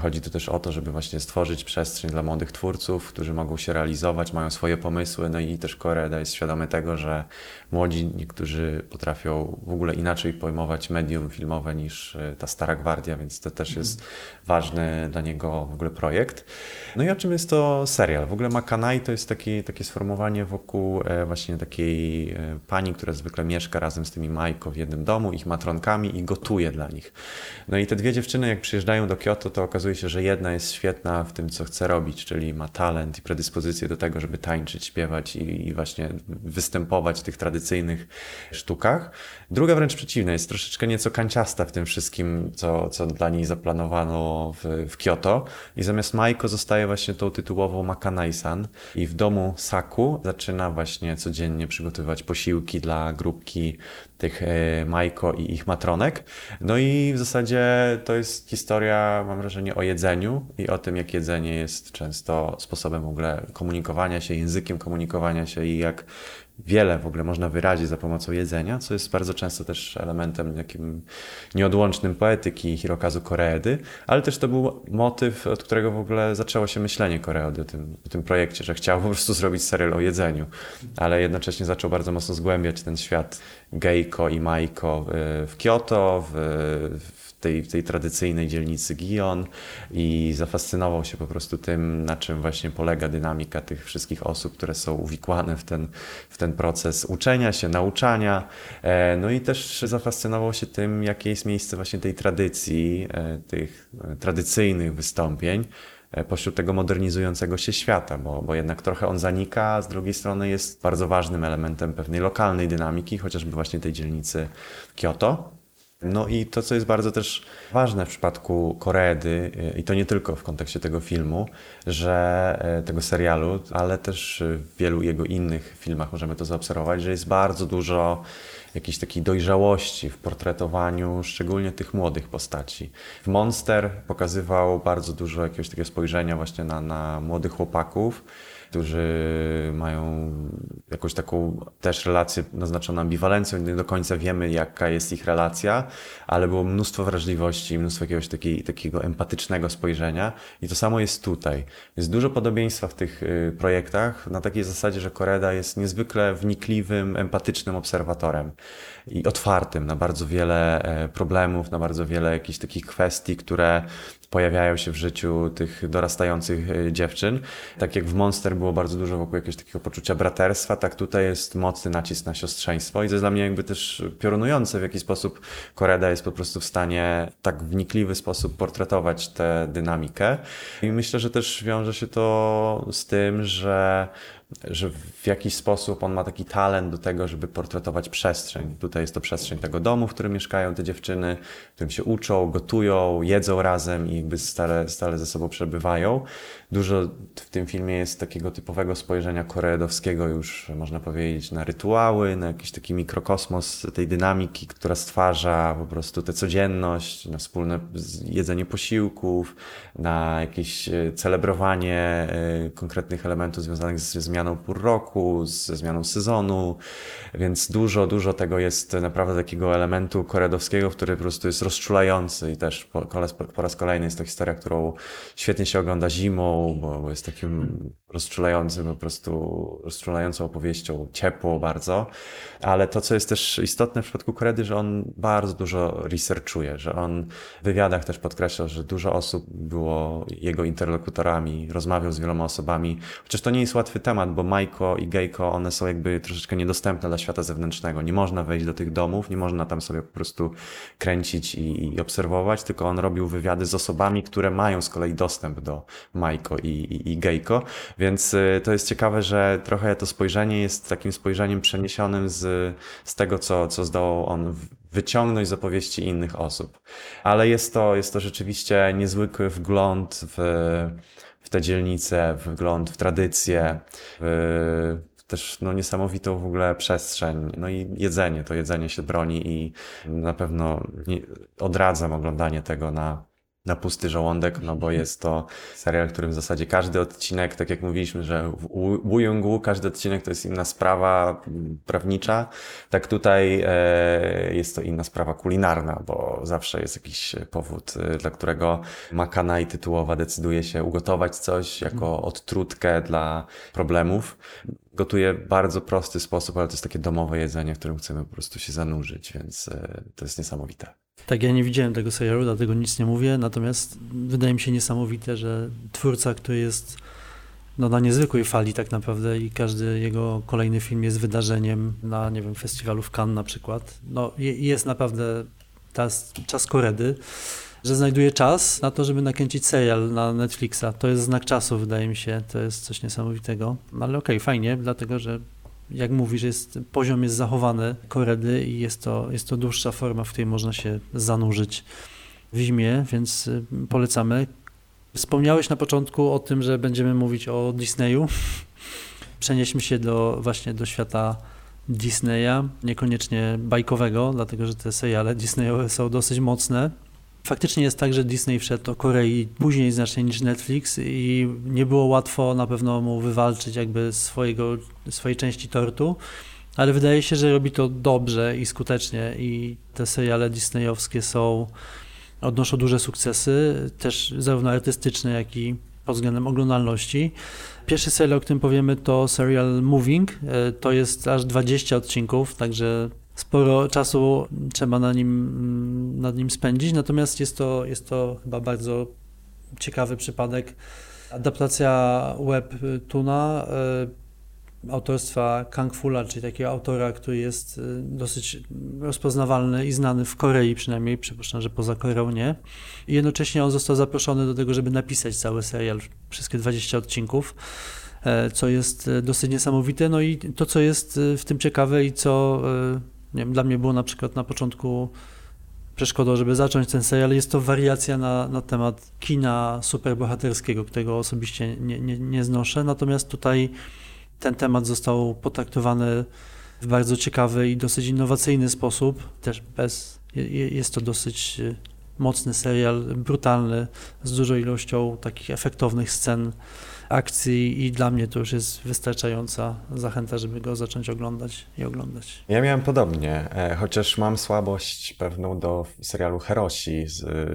S2: chodzi tu też o to, żeby właśnie stworzyć przestrzeń dla młodych twórców, którzy mogą się realizować, mają swoje pomysły, no i też Koreda jest świadomy tego, że młodzi niektórzy potrafią w ogóle inaczej pojmować medium filmowe niż e, ta stara gwardia, więc to też jest ważny dla niego w ogóle projekt. No i o czym jest to serial? W ogóle Makanai to jest taki, takie sformułowanie wokół e, właśnie takiej e, pani, która zwykle mieszka razem z tymi Majko w jednym domu, ich matronkami i gotuje dla nich. No i te dwie dziewczyny, jak przyjeżdżają do Kyoto, to okazuje się, że jedna jest świetna w tym, co chce robić, czyli ma talent i predyspozycję do tego, żeby tańczyć, śpiewać i, i właśnie występować w tych tradycyjnych sztukach. Druga wręcz przeciwna, jest troszeczkę nieco kanciasta w tym wszystkim, co, co dla niej zaplanowano w, w Kyoto. I zamiast Maiko zostaje właśnie tą tytułową Makanai-san i w domu Saku zaczyna właśnie codziennie przygotowywać posiłki dla grupki tych e, Majko i ich matronek. No i w zasadzie to jest historia, mam wrażenie, o jedzeniu i o tym, jak jedzenie jest często sposobem w ogóle komunikowania się, językiem komunikowania się i jak wiele w ogóle można wyrazić za pomocą jedzenia, co jest bardzo często też elementem takim nieodłącznym poetyki Hirokazu Koreedy, ale też to był motyw, od którego w ogóle zaczęło się myślenie Koreedy o tym, o tym projekcie, że chciał po prostu zrobić serial o jedzeniu, ale jednocześnie zaczął bardzo mocno zgłębiać ten świat Geiko i Maiko w Kyoto, w, tej, tej tradycyjnej dzielnicy Gion i zafascynował się po prostu tym, na czym właśnie polega dynamika tych wszystkich osób, które są uwikłane w ten, w ten proces uczenia się, nauczania. E, no i też zafascynował się tym, jakie jest miejsce właśnie tej tradycji, e, tych e, tradycyjnych wystąpień pośród tego modernizującego się świata, bo, bo jednak trochę on zanika, a z drugiej strony jest bardzo ważnym elementem pewnej lokalnej dynamiki, chociażby właśnie tej dzielnicy Kyoto. No i to, co jest bardzo też ważne w przypadku Koreedy, i to nie tylko w kontekście tego filmu, że e, tego serialu, ale też w wielu jego innych filmach możemy to zaobserwować, że jest bardzo dużo jakiejś takiej dojrzałości w portretowaniu szczególnie tych młodych postaci. W Monster pokazywał bardzo dużo jakiegoś takiego spojrzenia właśnie na, na młodych chłopaków, którzy mają jakąś taką też relację naznaczoną ambiwalencją, nie do końca wiemy, jaka jest ich relacja, ale było mnóstwo wrażliwości, mnóstwo jakiegoś takiej, takiego empatycznego spojrzenia i to samo jest tutaj. Jest dużo podobieństwa w tych y, projektach na takiej zasadzie, że Koreda jest niezwykle wnikliwym, empatycznym obserwatorem i otwartym na bardzo wiele e, problemów, na bardzo wiele jakichś takich kwestii, które pojawiają się w życiu tych dorastających e, dziewczyn. Tak jak w Monster było bardzo dużo wokół jakiegoś takiego poczucia braterstwa, tak tutaj jest mocny nacisk na siostrzeństwo i to jest dla mnie jakby też piorunujące, w jaki sposób Koreda jest po prostu w stanie tak wnikliwy sposób portretować tę dynamikę. I myślę, że też wiąże się to z tym, że że w jakiś sposób on ma taki talent do tego, żeby portretować przestrzeń. Tutaj jest to przestrzeń tego domu, w którym mieszkają te dziewczyny, w którym się uczą, gotują, jedzą razem i jakby stale, stale ze sobą przebywają. Dużo w tym filmie jest takiego typowego spojrzenia koreedowskiego już, można powiedzieć, na rytuały, na jakiś taki mikrokosmos tej dynamiki, która stwarza po prostu tę codzienność, na wspólne jedzenie posiłków, na jakieś e, celebrowanie e, konkretnych elementów związanych ze zmianą pór roku, ze zmianą sezonu, więc dużo, dużo tego jest naprawdę takiego elementu koredowskiego, który po prostu jest rozczulający i też po, po raz kolejny jest to historia, którą świetnie się ogląda zimą, bo, bo jest takim rozczulającym, po prostu rozczulającą opowieścią, ciepło bardzo. Ale to, co jest też istotne w przypadku Koredy, że on bardzo dużo researchuje, że on w wywiadach też podkreślał, że dużo osób było jego interlokutorami, rozmawiał z wieloma osobami. Chociaż to nie jest łatwy temat, bo Majko i Gejko, one są jakby troszeczkę niedostępne dla świata zewnętrznego. Nie można wejść do tych domów, nie można tam sobie po prostu kręcić i, i obserwować, tylko on robił wywiady z osobami, które mają z kolei dostęp do Majko i, i, i Gejko. Więc y, to jest ciekawe, że trochę to spojrzenie jest takim spojrzeniem przeniesionym z, z tego, co, co zdołał on wyciągnąć z opowieści innych osób. Ale jest to, jest to rzeczywiście niezwykły wgląd w, w tę dzielnicę, wgląd w tradycję, w też no, niesamowitą w ogóle przestrzeń. No i jedzenie, to jedzenie się broni i na pewno nie, odradzam oglądanie tego na, na pusty żołądek, no bo jest to serial, w którym w zasadzie każdy odcinek, tak jak mówiliśmy, że w Wuyungu każdy odcinek to jest inna sprawa prawnicza, tak tutaj e, jest to inna sprawa kulinarna, bo zawsze jest jakiś powód, e, dla którego Makana i tytułowa decyduje się ugotować coś jako mhm. odtrutkę dla problemów. Gotuje bardzo prosty sposób, ale to jest takie domowe jedzenie, w którym chcemy po prostu się zanurzyć, więc e, to jest niesamowite.
S1: Tak, ja nie widziałem tego serialu, dlatego nic nie mówię, natomiast wydaje mi się niesamowite, że twórca, który jest no, na niezwykłej fali tak naprawdę i każdy jego kolejny film jest wydarzeniem na, nie wiem, festiwalu w Cannes na przykład, no jest naprawdę czas, czas koredy, że znajduje czas na to, żeby nakręcić serial na Netflixa. To jest znak czasu, wydaje mi się, to jest coś niesamowitego, no, ale okej, okay, fajnie, dlatego, że jak mówisz, jest, poziom jest zachowany koredy i jest to, jest to dłuższa forma, w której można się zanurzyć w zimie, więc y, polecamy. Wspomniałeś na początku o tym, że będziemy mówić o Disneyu. Przenieśmy się do, właśnie do świata Disneya, niekoniecznie bajkowego, dlatego że te seriale Disneyowe są dosyć mocne. Faktycznie jest tak, że Disney wszedł do Korei później znacznie niż Netflix i nie było łatwo na pewno mu wywalczyć jakby swojego, swojej części tortu, ale wydaje się, że robi to dobrze i skutecznie i te seriale disneyowskie są, odnoszą duże sukcesy, też zarówno artystyczne, jak i pod względem oglądalności. Pierwszy serial, o którym powiemy, to serial Moving. E, to jest aż 20 odcinków, także sporo czasu trzeba na nim, nad nim spędzić, natomiast jest to, jest to chyba bardzo ciekawy przypadek. Adaptacja webtuna y, autorstwa Kang Fula, czyli takiego autora, który jest y, dosyć rozpoznawalny i znany w Korei przynajmniej, przypuszczam, że poza Koreą nie. I jednocześnie on został zaproszony do tego, żeby napisać cały serial, wszystkie 20 odcinków e, co jest e, dosyć niesamowite. No i to, co jest e, w tym ciekawe i co nie wiem, dla mnie było na przykład na początku przeszkodą, żeby zacząć ten serial. Jest to wariacja na, na temat kina superbohaterskiego, którego osobiście nie, nie, nie znoszę. Natomiast tutaj ten temat został potraktowany w bardzo ciekawy i dosyć innowacyjny sposób. Też bez, jest to dosyć e, mocny serial, brutalny, z dużą ilością takich efektownych scen akcji i dla mnie to już jest wystarczająca zachęta, żeby go zacząć oglądać i oglądać.
S2: Ja miałem podobnie, e, chociaż mam słabość pewną do serialu Herosi,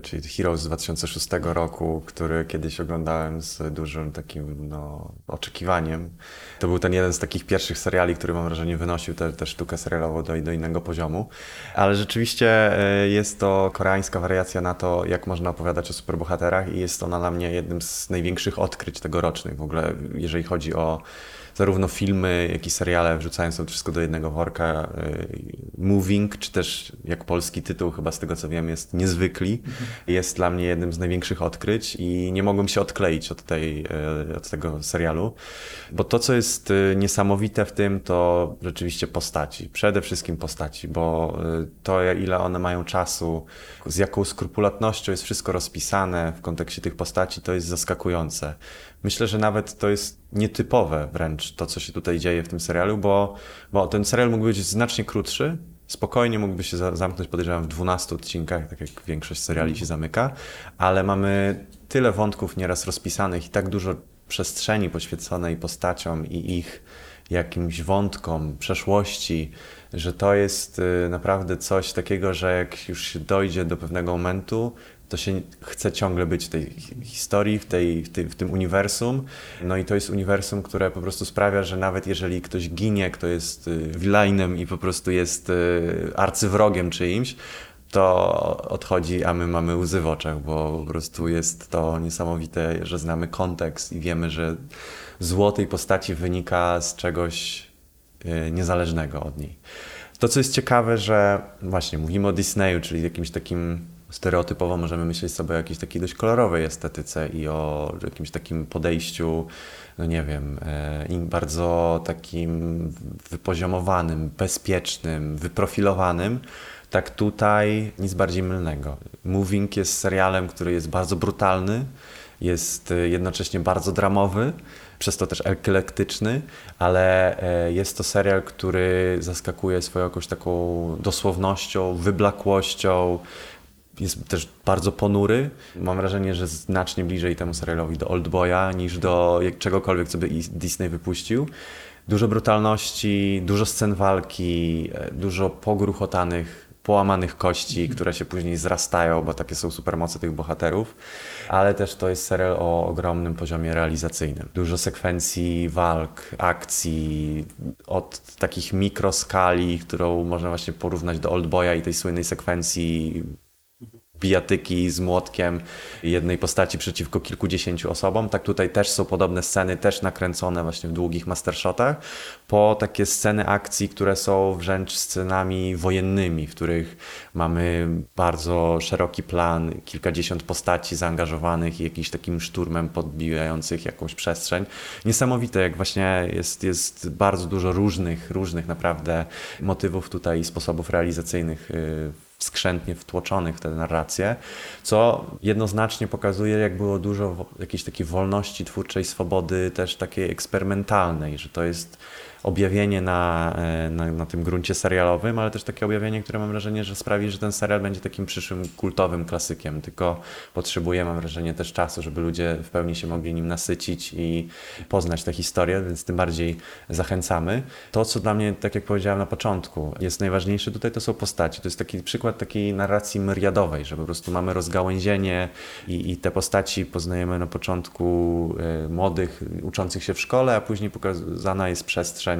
S2: czyli Heroes z 2006 roku, który kiedyś oglądałem z dużym takim no, oczekiwaniem. To był ten jeden z takich pierwszych seriali, który mam wrażenie wynosił tę sztukę serialową do, do innego poziomu. Ale rzeczywiście e, jest to koreańska wariacja na to, jak można opowiadać o superbohaterach i jest ona dla mnie jednym z największych odkryć tegorocznych. W ogóle jeżeli chodzi o zarówno filmy, jak i seriale, wrzucając to wszystko do jednego worka. Y, Moving, czy też jak polski tytuł, chyba z tego co wiem, jest Niezwykli, jest dla mnie jednym z największych odkryć i nie mogłem się odkleić od, tej, y, od tego serialu, bo to, co jest y, niesamowite w tym, to rzeczywiście postaci. Przede wszystkim postaci, bo to, ile one mają czasu, z jaką skrupulatnością jest wszystko rozpisane w kontekście tych postaci, to jest zaskakujące. Myślę, że nawet to jest nietypowe wręcz to, co się tutaj dzieje w tym serialu, bo, bo ten serial mógł być znacznie krótszy, spokojnie mógłby się zamknąć, podejrzewam, w 12 odcinkach, tak jak większość seriali się zamyka, ale mamy tyle wątków nieraz rozpisanych i tak dużo przestrzeni poświęconej postaciom i ich jakimś wątkom przeszłości, że to jest y, naprawdę coś takiego, że jak już się dojdzie do pewnego momentu, to się chce ciągle być w tej historii, w, tej, w, w tym uniwersum. No i to jest uniwersum, które po prostu sprawia, że nawet jeżeli ktoś ginie, kto jest y, i po prostu jest y, arcywrogiem czyimś, to odchodzi, a my mamy łzy w oczach, bo po prostu jest to niesamowite, że znamy kontekst i wiemy, że zło tej postaci wynika z czegoś y, niezależnego od niej. To, co jest ciekawe, że właśnie mówimy o Disneyu, czyli jakimś takim stereotypowo możemy myśleć sobie o jakiejś takiej dość kolorowej estetyce i o jakimś takim podejściu, no nie wiem, e, bardzo takim wypoziomowanym, bezpiecznym, wyprofilowanym. Tak tutaj nic bardziej mylnego. Moving jest serialem, który jest bardzo brutalny, jest e, jednocześnie bardzo dramowy, przez to też eklektyczny, ale e, jest to serial, który zaskakuje swoją jakąś taką dosłownością, wyblakłością, jest też bardzo ponury. Mam wrażenie, że znacznie bliżej temu serialowi do Oldboya niż do czegokolwiek, co by Disney wypuścił. Dużo brutalności, dużo scen walki, e, dużo pogruchotanych połamanych kości, które się później zrastają, bo takie są supermoce tych bohaterów, ale też to jest serial o ogromnym poziomie realizacyjnym. Dużo sekwencji walk, akcji, od takich mikroskali, którą można właśnie porównać do Oldboya i tej słynnej sekwencji bijatyki z młotkiem jednej postaci przeciwko kilkudziesięciu osobom. Tak tutaj też są podobne sceny, też nakręcone właśnie w długich mastershotach, po takie sceny akcji, które są wręcz scenami wojennymi, w których mamy bardzo szeroki plan, kilkadziesiąt postaci zaangażowanych i jakiś takim szturmem podbijających jakąś przestrzeń. Niesamowite, jak właśnie jest, jest bardzo dużo różnych, różnych naprawdę motywów tutaj i sposobów realizacyjnych y, skrzętnie wtłoczonych w tę narrację, co jednoznacznie pokazuje, jak było dużo jakiejś takiej wolności twórczej, swobody też takiej eksperymentalnej, że to jest objawienie na, e, na, na, tym gruncie serialowym, ale też takie objawienie, które mam wrażenie, że sprawi, że ten serial będzie takim przyszłym kultowym klasykiem. Tylko potrzebuje, mam wrażenie, też czasu, żeby ludzie w pełni się mogli nim nasycić i poznać tę historię, więc tym bardziej zachęcamy. To, co dla mnie, tak jak powiedziałem na początku, jest najważniejsze tutaj, to są postaci. To jest taki przykład takiej narracji myriadowej, że po prostu mamy rozgałęzienie i, i te postaci poznajemy na początku y, młodych, uczących się w szkole, a później pokazana jest przestrzeń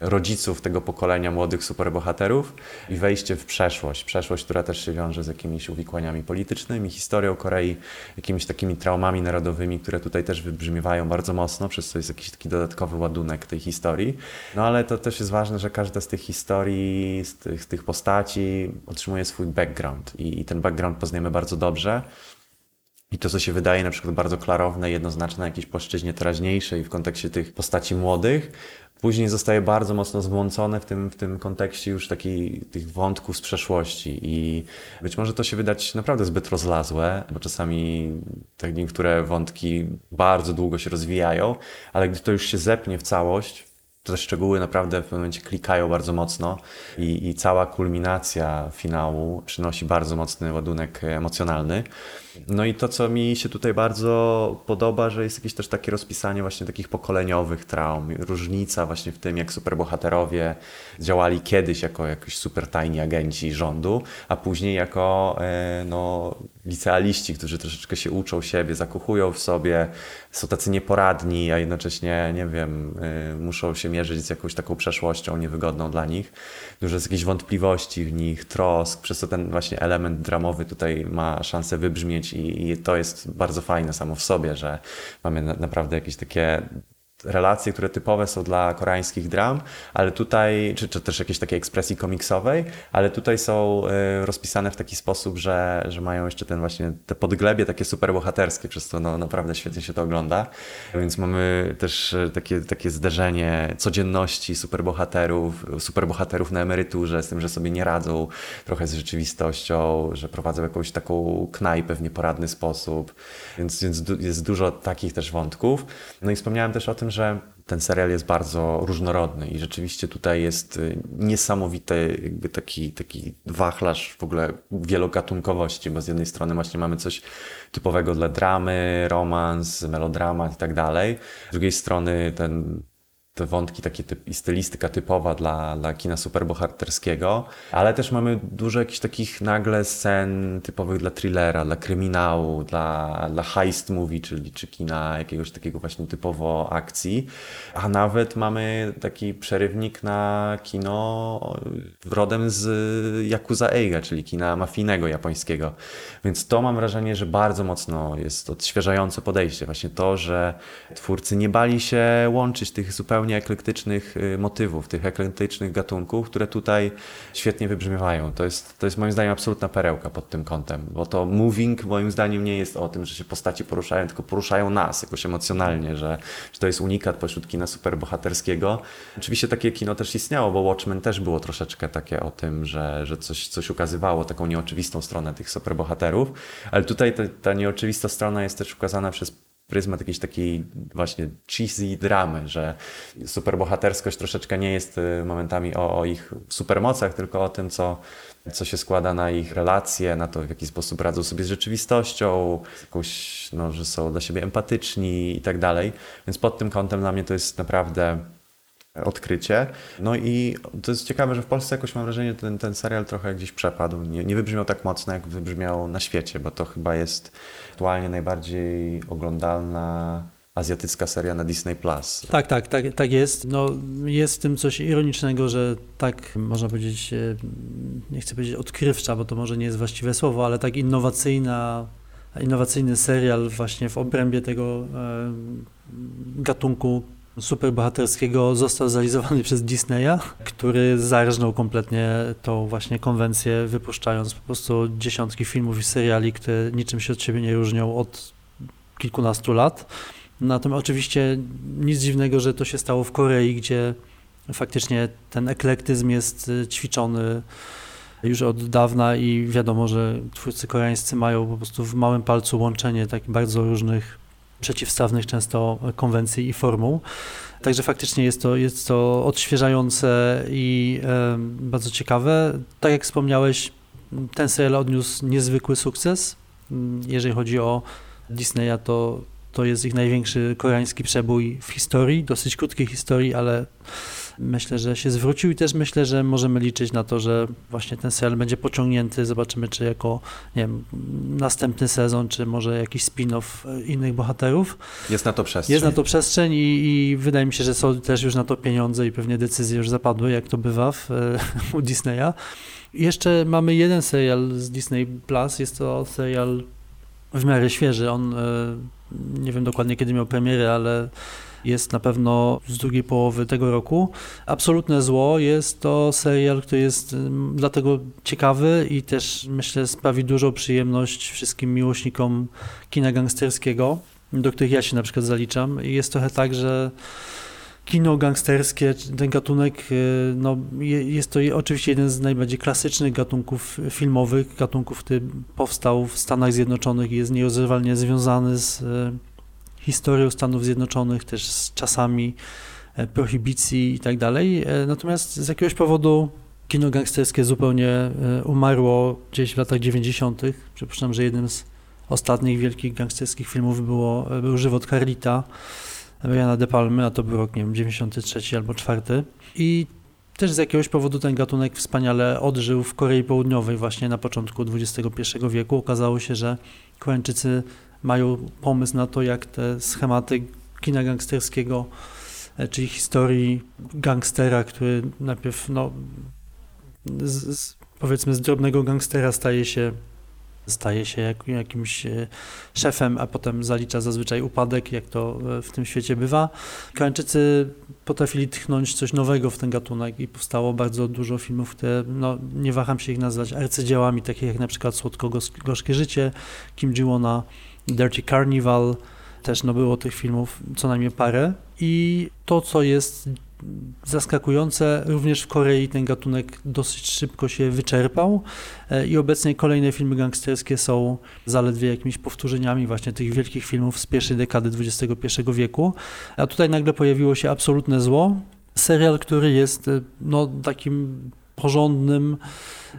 S2: rodziców tego pokolenia młodych superbohaterów i wejście w przeszłość. Przeszłość, która też się wiąże z jakimiś uwikłaniami politycznymi, historią Korei, jakimiś takimi traumami narodowymi, które tutaj też wybrzmiewają bardzo mocno, przez co jest jakiś taki dodatkowy ładunek tej historii. No ale to też jest ważne, że każda z tych historii, z tych, z tych postaci otrzymuje swój background i, i ten background poznajemy bardzo dobrze. I to, co się wydaje na przykład bardzo klarowne, jednoznaczne na jakiejś płaszczyźnie teraźniejszej w kontekście tych postaci młodych, później zostaje bardzo mocno zwłącone w tym, w tym kontekście już taki, tych wątków z przeszłości i być może to się wydać naprawdę zbyt rozlazłe, bo czasami te niektóre wątki bardzo długo się rozwijają, ale gdy to już się zepnie w całość, te szczegóły naprawdę w pewnym momencie klikają bardzo mocno i, i cała kulminacja finału przynosi bardzo mocny ładunek emocjonalny. No i to, co mi się tutaj bardzo podoba, że jest jakieś też takie rozpisanie właśnie takich pokoleniowych traum, różnica właśnie w tym, jak superbohaterowie działali kiedyś jako jakoś super tajni agenci rządu, a później jako e, no, licealiści, którzy troszeczkę się uczą siebie, zakochują w sobie, są tacy nieporadni, a jednocześnie, nie wiem, e, muszą się mierzyć z jakąś taką przeszłością niewygodną dla nich. Dużo jest jakichś wątpliwości w nich, trosk, przez co ten właśnie element dramowy tutaj ma szansę wybrzmieć i, to jest bardzo fajne samo w sobie, że mamy na, naprawdę jakieś takie relacje, które typowe są dla koreańskich dram, ale tutaj, czy, czy też jakiejś takiej ekspresji komiksowej, ale tutaj są y, rozpisane w taki sposób, że, że mają jeszcze ten właśnie, te podglebie takie super bohaterskie, przez to no, naprawdę świetnie się to ogląda. Więc mamy też y, takie, takie zderzenie codzienności superbohaterów, superbohaterów na emeryturze, z tym, że sobie nie radzą trochę z rzeczywistością, że prowadzą jakąś taką knajpę w nieporadny sposób, więc, więc jest dużo takich też wątków. No i wspomniałem też o tym, że ten serial jest bardzo różnorodny i rzeczywiście tutaj jest y, niesamowity jakby taki, taki wachlarz w ogóle wielogatunkowości, bo z jednej strony właśnie mamy coś typowego dla dramy, romans, melodramat i tak dalej. Z drugiej strony ten te wątki, takie typ, i stylistyka typowa dla, dla kina superbohaterskiego, ale też mamy dużo jakichś takich nagle scen typowych dla thrillera, dla kryminału, dla, dla heist movie, czyli czy kina jakiegoś takiego właśnie typowo akcji, a nawet mamy taki przerywnik na kino rodem z Yakuza Eiga, czyli kina mafijnego japońskiego. Więc to mam wrażenie, że bardzo mocno jest odświeżające podejście. Właśnie to, że twórcy nie bali się łączyć tych zupełnie zupełnie eklektycznych y, motywów, tych eklektycznych gatunków, które tutaj świetnie wybrzmiewają. To jest, to jest moim zdaniem absolutna perełka pod tym kątem, bo to moving moim zdaniem nie jest o tym, że się postaci poruszają, tylko poruszają nas jakoś emocjonalnie, że, że to jest unikat pośród kina superbohaterskiego. Oczywiście takie kino też istniało, bo Watchmen też było troszeczkę takie o tym, że, że coś, coś ukazywało, taką nieoczywistą stronę tych superbohaterów, ale tutaj ta, ta nieoczywista strona jest też ukazana przez pryzmat jakiejś takiej właśnie cheesy dramy, że superbohaterskość troszeczkę nie jest y, momentami o, o ich supermocach, tylko o tym, co co się składa na ich relacje, na to, w jaki sposób radzą sobie z rzeczywistością, jakąś, no, że są dla siebie empatyczni i tak dalej. Więc pod tym kątem dla mnie to jest naprawdę odkrycie. No i to jest ciekawe, że w Polsce jakoś mam wrażenie, że ten, ten serial trochę gdzieś przepadł. Nie, nie wybrzmiał tak mocno, jak wybrzmiał na świecie, bo to chyba jest aktualnie najbardziej oglądalna azjatycka seria na Disney Plus.
S1: Tak, tak, tak, tak jest. No, jest w tym coś ironicznego, że tak można powiedzieć, e, nie chcę powiedzieć odkrywcza, bo to może nie jest właściwe słowo, ale tak innowacyjna, innowacyjny serial właśnie w obrębie tego e, gatunku superbohaterskiego został zrealizowany przez Disneya, który zarżnął kompletnie tą właśnie konwencję, wypuszczając po prostu dziesiątki filmów i seriali, które niczym się od siebie nie różnią od kilkunastu lat. Natomiast oczywiście nic dziwnego, że to się stało w Korei, gdzie faktycznie ten eklektyzm jest y, ćwiczony już od dawna i wiadomo, że twórcy koreańscy mają po prostu w małym palcu łączenie tak bardzo różnych przeciwstawnych często konwencji i formuł. Także faktycznie jest to, jest to odświeżające i bardzo ciekawe. Tak jak wspomniałeś, ten serial odniósł niezwykły sukces. Jeżeli chodzi o Disneya, to, to jest ich największy koreański przebój w historii, dosyć krótkiej historii, ale myślę, że się zwrócił i też myślę, że możemy liczyć na to, że właśnie ten serial będzie pociągnięty. Zobaczymy, czy jako nie wiem, następny sezon, czy może jakiś spin-off innych bohaterów.
S2: Jest na to przestrzeń.
S1: Jest na to przestrzeń i, i wydaje mi się, że są też już na to pieniądze i pewnie decyzje już zapadły, jak to bywa w, u Disneya. Jeszcze mamy jeden serial z Disney Plus. Jest to serial w miarę świeży. On e, nie wiem dokładnie kiedy miał premierę, ale jest na pewno z drugiej połowy tego roku. Absolutne zło jest to serial, który jest dlatego ciekawy i też myślę sprawi dużą przyjemność wszystkim miłośnikom kina gangsterskiego, do których ja się na przykład zaliczam. I jest trochę tak, że kino gangsterskie, ten gatunek, y, no, jest to oczywiście jeden z najbardziej klasycznych gatunków filmowych, gatunków, który powstał w Stanach Zjednoczonych i jest nierozerwalnie związany z y, historią Stanów Zjednoczonych, też z czasami e, prohibicji i tak dalej. E, natomiast z jakiegoś powodu kino gangsterskie zupełnie e, umarło gdzieś w latach 90. Przypuszczam, że jednym z ostatnich wielkich gangsterskich filmów było, był Żywot Carlita Briana De Palmy, a to był rok, nie wiem, 93 albo 4. I też z jakiegoś powodu ten gatunek wspaniale odżył w Korei Południowej właśnie na początku XXI wieku. Okazało się, że Koreańczycy mają pomysł na to, jak te schematy kina gangsterskiego, e, czyli historii gangstera, który najpierw, no, z, z, powiedzmy, z drobnego gangstera staje się staje się jak, jakimś e, szefem, a potem zalicza zazwyczaj upadek, jak to e, w tym świecie bywa. Koreańczycy potrafili tchnąć coś nowego w ten gatunek i powstało bardzo dużo filmów, które, no, nie waham się ich nazwać arcydziełami, takich jak na przykład Słodko-Gorzkie Życie Kim Ji-wona, Dirty Carnival, też no było tych filmów co najmniej parę. I to, co jest zaskakujące, również w Korei ten gatunek dosyć szybko się wyczerpał e, i obecnie kolejne filmy gangsterskie są zaledwie jakimiś powtórzeniami właśnie tych wielkich filmów z pierwszej dekady XXI wieku. A tutaj nagle pojawiło się absolutne zło. Serial, który jest e, no, takim porządnym,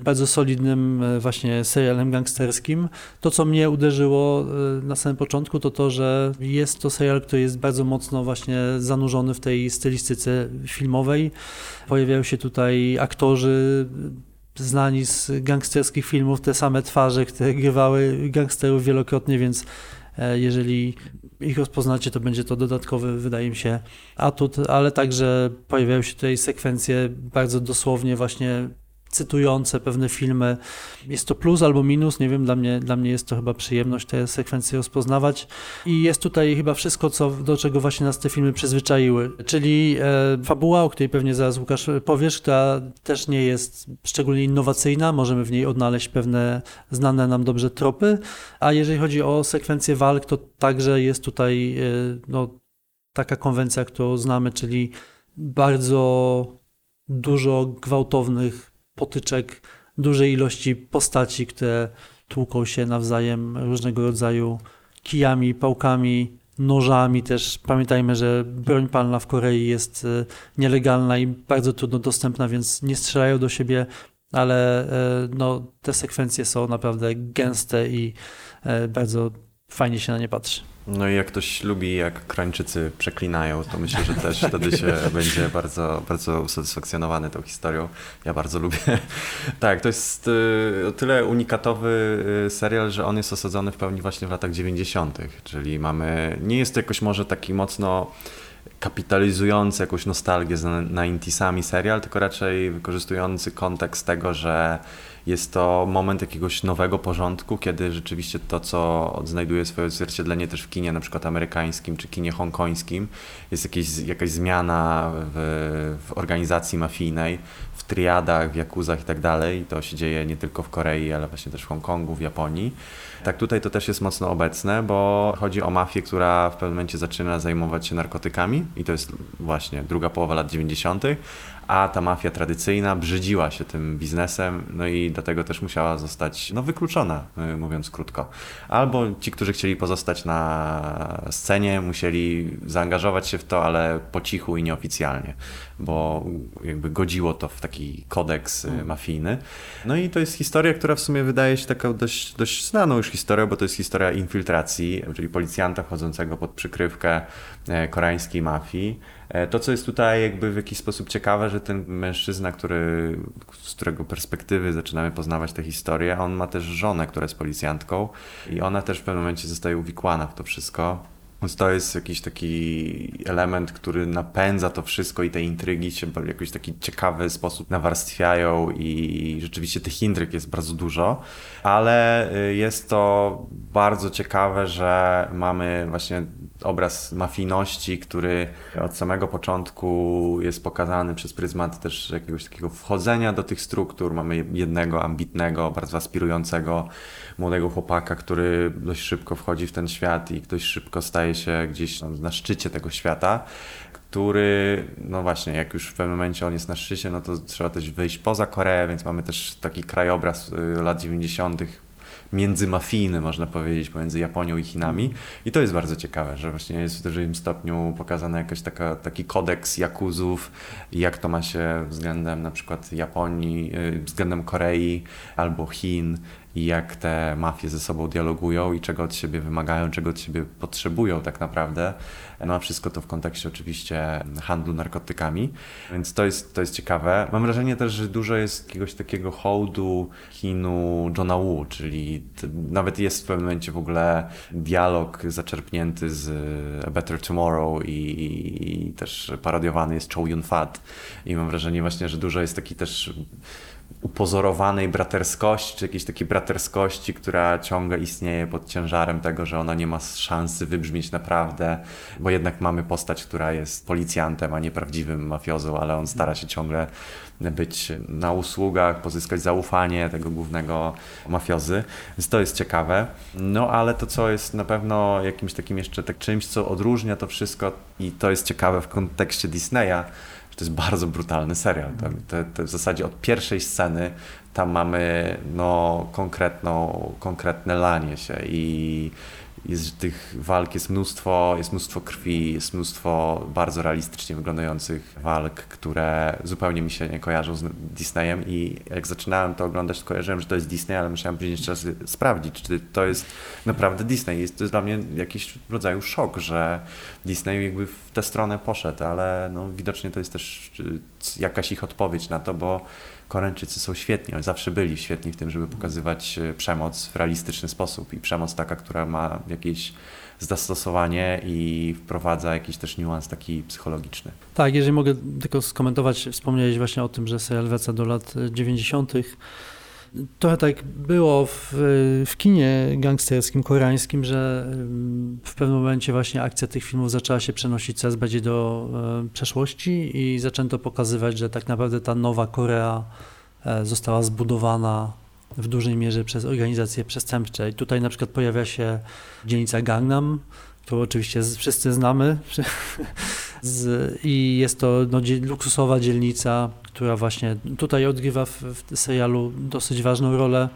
S1: bardzo solidnym e, właśnie serialem gangsterskim. To, co mnie uderzyło e, na samym początku, to to, że jest to serial, który jest bardzo mocno właśnie zanurzony w tej stylistyce filmowej. Pojawiają się tutaj aktorzy znani z gangsterskich filmów, te same twarze, które grywały gangsterów wielokrotnie, więc e, jeżeli ich rozpoznacie, to będzie to dodatkowy, wydaje mi się, atut, ale także pojawiają się tutaj sekwencje bardzo dosłownie właśnie cytujące pewne filmy. Jest to plus albo minus, nie wiem, dla mnie, dla mnie jest to chyba przyjemność te sekwencje rozpoznawać. I jest tutaj chyba wszystko, co, do czego właśnie nas te filmy przyzwyczaiły. Czyli e, fabuła, o której pewnie zaraz Łukasz powiesz, która też nie jest szczególnie innowacyjna, możemy w niej odnaleźć pewne znane nam dobrze tropy, a jeżeli chodzi o sekwencję walk, to także jest tutaj e, no, taka konwencja, którą znamy, czyli bardzo dużo gwałtownych potyczek, dużej ilości postaci, które tłuką się nawzajem różnego rodzaju kijami, pałkami, nożami też. Pamiętajmy, że broń palna w Korei jest e, nielegalna i bardzo trudno dostępna, więc nie strzelają do siebie ale no, te sekwencje są naprawdę gęste i bardzo fajnie się na nie patrzy.
S2: No i jak ktoś lubi, jak Krańczycy przeklinają, to myślę, że też wtedy się będzie bardzo, bardzo usatysfakcjonowany tą historią. Ja bardzo lubię. tak, to jest y, o tyle unikatowy y, serial, że on jest osadzony w pełni właśnie w latach 90., czyli mamy, nie jest to jakoś może taki mocno kapitalizujący jakąś nostalgię za 90 serial, tylko raczej wykorzystujący kontekst tego, że jest to moment jakiegoś nowego porządku, kiedy rzeczywiście to, co odnajduje swoje odzwierciedlenie też w kinie na przykład amerykańskim czy kinie hongkońskim, jest jakieś, jakaś zmiana w, w organizacji mafijnej, w triadach, w jakuzach i tak dalej. To się dzieje nie tylko w Korei, ale właśnie też w Hongkongu, w Japonii. Tak, tutaj to też jest mocno obecne, bo chodzi o mafię, która w pewnym momencie zaczyna zajmować się narkotykami i to jest właśnie druga połowa lat 90., a ta mafia tradycyjna brzydziła się tym biznesem, no i dlatego też musiała zostać no, wykluczona, y, mówiąc krótko. Albo ci, którzy chcieli pozostać na scenie, musieli zaangażować się w to, ale po cichu i nieoficjalnie, bo jakby godziło to w taki kodeks y, mm. mafijny. No i to jest historia, która w sumie wydaje się taką dość, dość znaną już historią, bo to jest historia infiltracji, czyli policjanta wchodzącego pod przykrywkę e, koreańskiej mafii E, to, co jest tutaj jakby w jakiś sposób ciekawe, że ten mężczyzna, który, z którego perspektywy zaczynamy poznawać tę historię, on ma też żonę, która jest policjantką i ona też w pewnym momencie zostaje uwikłana w to wszystko. Więc to jest jakiś taki element, który napędza to wszystko i te intrygi się w jakiś taki ciekawy sposób nawarstwiają i rzeczywiście tych intryg jest bardzo dużo, ale y, jest to bardzo ciekawe, że mamy właśnie obraz mafijności, który od samego początku jest pokazany przez pryzmat też jakiegoś takiego wchodzenia do tych struktur. Mamy jednego ambitnego, bardzo aspirującego młodego chłopaka, który dość szybko wchodzi w ten świat i dość szybko staje się gdzieś na szczycie tego świata który, no właśnie, jak już w pewnym momencie on jest na szczycie, no to trzeba też wyjść poza Koreę, więc mamy też taki krajobraz y, lat 90., międzymafijny, można powiedzieć, pomiędzy Japonią i Chinami. I to jest bardzo ciekawe, że właśnie jest w dużym stopniu pokazany jakiś taka, taki kodeks jakuzów, jak to ma się względem na przykład Japonii, y, względem Korei albo Chin jak te mafie ze sobą dialogują i czego od siebie wymagają, czego od siebie potrzebują tak naprawdę. No a wszystko to w kontekście oczywiście handlu narkotykami, więc to jest, to jest ciekawe. Mam wrażenie też, że dużo jest jakiegoś takiego hołdu kinu Johna Woo, czyli nawet jest w pewnym momencie w ogóle dialog zaczerpnięty z A Better Tomorrow i, i, i też parodiowany jest Chow Yun-fat i mam wrażenie właśnie, że dużo jest taki też upozorowanej braterskości, czy jakiejś takiej braterskości, która ciągle istnieje pod ciężarem tego, że ona nie ma szansy wybrzmieć naprawdę, bo jednak mamy postać, która jest policjantem, a nie prawdziwym mafiozą, ale on stara się ciągle być na usługach, pozyskać zaufanie tego głównego mafiozy, więc to jest ciekawe. No ale to, co jest na pewno jakimś takim jeszcze tak czymś, co odróżnia to wszystko i to jest ciekawe w kontekście Disneya, to jest bardzo brutalny serial. Te, te, w zasadzie od pierwszej sceny tam mamy no, konkretną, konkretne lanie się i jest tych walk jest mnóstwo, jest mnóstwo krwi, jest mnóstwo bardzo realistycznie wyglądających walk, które zupełnie mi się nie kojarzą z Disneyem i jak zaczynałem to oglądać, to kojarzyłem, że to jest Disney, ale musiałem później jeszcze raz sprawdzić, czy to jest naprawdę Disney. Jest, to jest dla mnie jakiś rodzaju szok, że Disney jakby w tę stronę poszedł, ale no, widocznie to jest też jakaś ich odpowiedź na to, bo Koreańczycy są świetni, oni zawsze byli świetni w tym, żeby pokazywać e, przemoc w realistyczny sposób i przemoc taka, która ma jakieś zastosowanie i wprowadza jakiś też niuans taki psychologiczny.
S1: Tak, jeżeli mogę tylko skomentować, wspomniałeś właśnie o tym, że wraca do lat 90. Trochę tak było w, w kinie gangsterskim koreańskim, że w pewnym momencie właśnie akcja tych filmów zaczęła się przenosić coraz bardziej do przeszłości i zaczęto pokazywać, że tak naprawdę ta nowa Korea e, została zbudowana w dużej mierze przez organizacje przestępcze. I tutaj na przykład pojawia się dzielnica Gangnam, którą oczywiście wszyscy znamy. I jest to no, luksusowa dzielnica, która właśnie tutaj odgrywa w, w serialu dosyć ważną rolę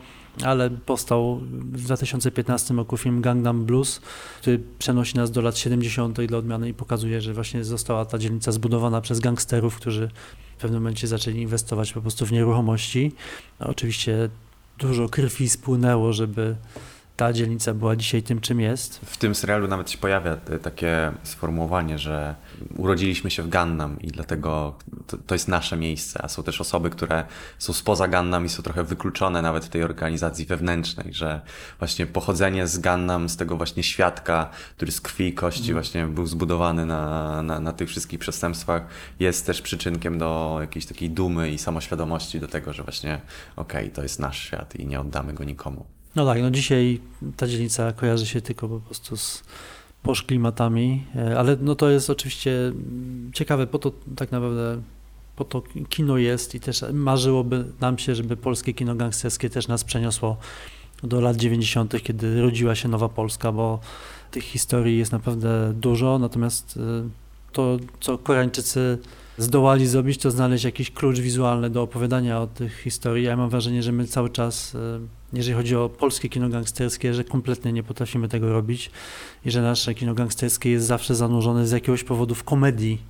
S1: ale powstał w 2015 roku film Gangnam Blues, który przenosi nas do lat 70. dla odmiany i pokazuje, że właśnie została ta dzielnica zbudowana przez gangsterów, którzy pewnym momencie zaczęli inwestować po prostu w nieruchomości. No, oczywiście dużo krwi spłynęło, żeby ta dzielnica była dzisiaj tym, czym jest.
S2: W tym serialu nawet się pojawia takie sformułowanie, że urodziliśmy się w Gannam i dlatego to, to, jest nasze miejsce, a są też osoby, które są spoza Gannam i są trochę wykluczone nawet w tej organizacji wewnętrznej, że właśnie pochodzenie z Gannam, z tego właśnie świadka, który z krwi i kości mm. właśnie był zbudowany na, na, na tych wszystkich przestępstwach, jest też przyczynkiem do jakiejś takiej dumy i samoświadomości do tego, że właśnie okej, okay, to jest nasz świat i nie oddamy go nikomu.
S1: No tak, no dzisiaj ta dzielnica kojarzy się tylko po prostu z poszklimatami, e, ale no to jest oczywiście ciekawe, po to tak naprawdę po to kino jest i też marzyłoby nam się, żeby polskie kino gangsterskie też nas przeniosło do lat 90., kiedy rodziła się Nowa Polska, bo tych historii jest naprawdę dużo, natomiast e, to, co Koreańczycy zdołali zrobić, to znaleźć jakiś klucz wizualny do opowiadania o tych historii. Ja mam wrażenie, że my cały czas e, jeżeli chodzi o polskie kino gangsterskie, że kompletnie nie potrafimy tego robić i że nasze kino gangsterskie jest zawsze zanurzone z jakiegoś powodu w komedii.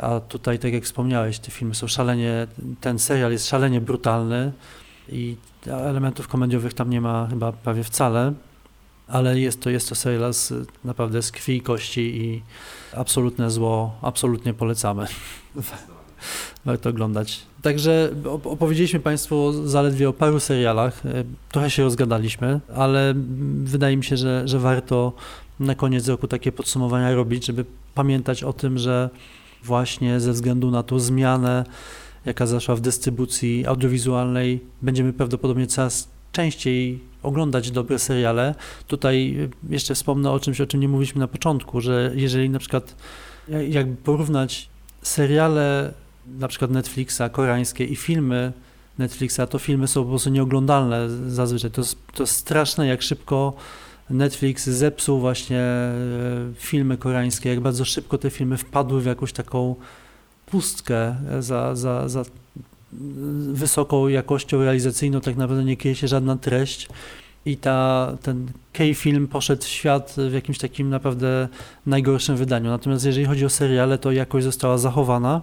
S1: A tutaj, tak jak wspomniałeś, te filmy są szalenie, ten serial jest szalenie brutalny i elementów komediowych tam nie ma chyba prawie wcale, ale jest to, jest to serial z, naprawdę z krwi i kości i absolutne zło, absolutnie polecamy. Warto oglądać. Także opowiedzieliśmy Państwu zaledwie o paru serialach. E, trochę się rozgadaliśmy, ale wydaje mi się, że, że warto na koniec roku takie podsumowania robić, żeby pamiętać o tym, że właśnie ze względu na tą zmianę, jaka zaszła w dystrybucji audiowizualnej, będziemy prawdopodobnie coraz częściej oglądać dobre seriale. Tutaj jeszcze wspomnę o czymś, o czym nie mówiliśmy na początku, że jeżeli na przykład jakby porównać seriale na przykład Netflixa koreańskie i filmy Netflixa, to filmy są po prostu nieoglądalne zazwyczaj. To to jest straszne, jak szybko Netflix zepsuł właśnie e, filmy koreańskie, jak bardzo szybko te filmy wpadły w jakąś taką pustkę za, za, za wysoką jakością realizacyjną, tak naprawdę nie kryje się żadna treść i ta, ten K-film poszedł w świat w jakimś takim naprawdę najgorszym wydaniu. Natomiast jeżeli chodzi o seriale, to jakość została zachowana.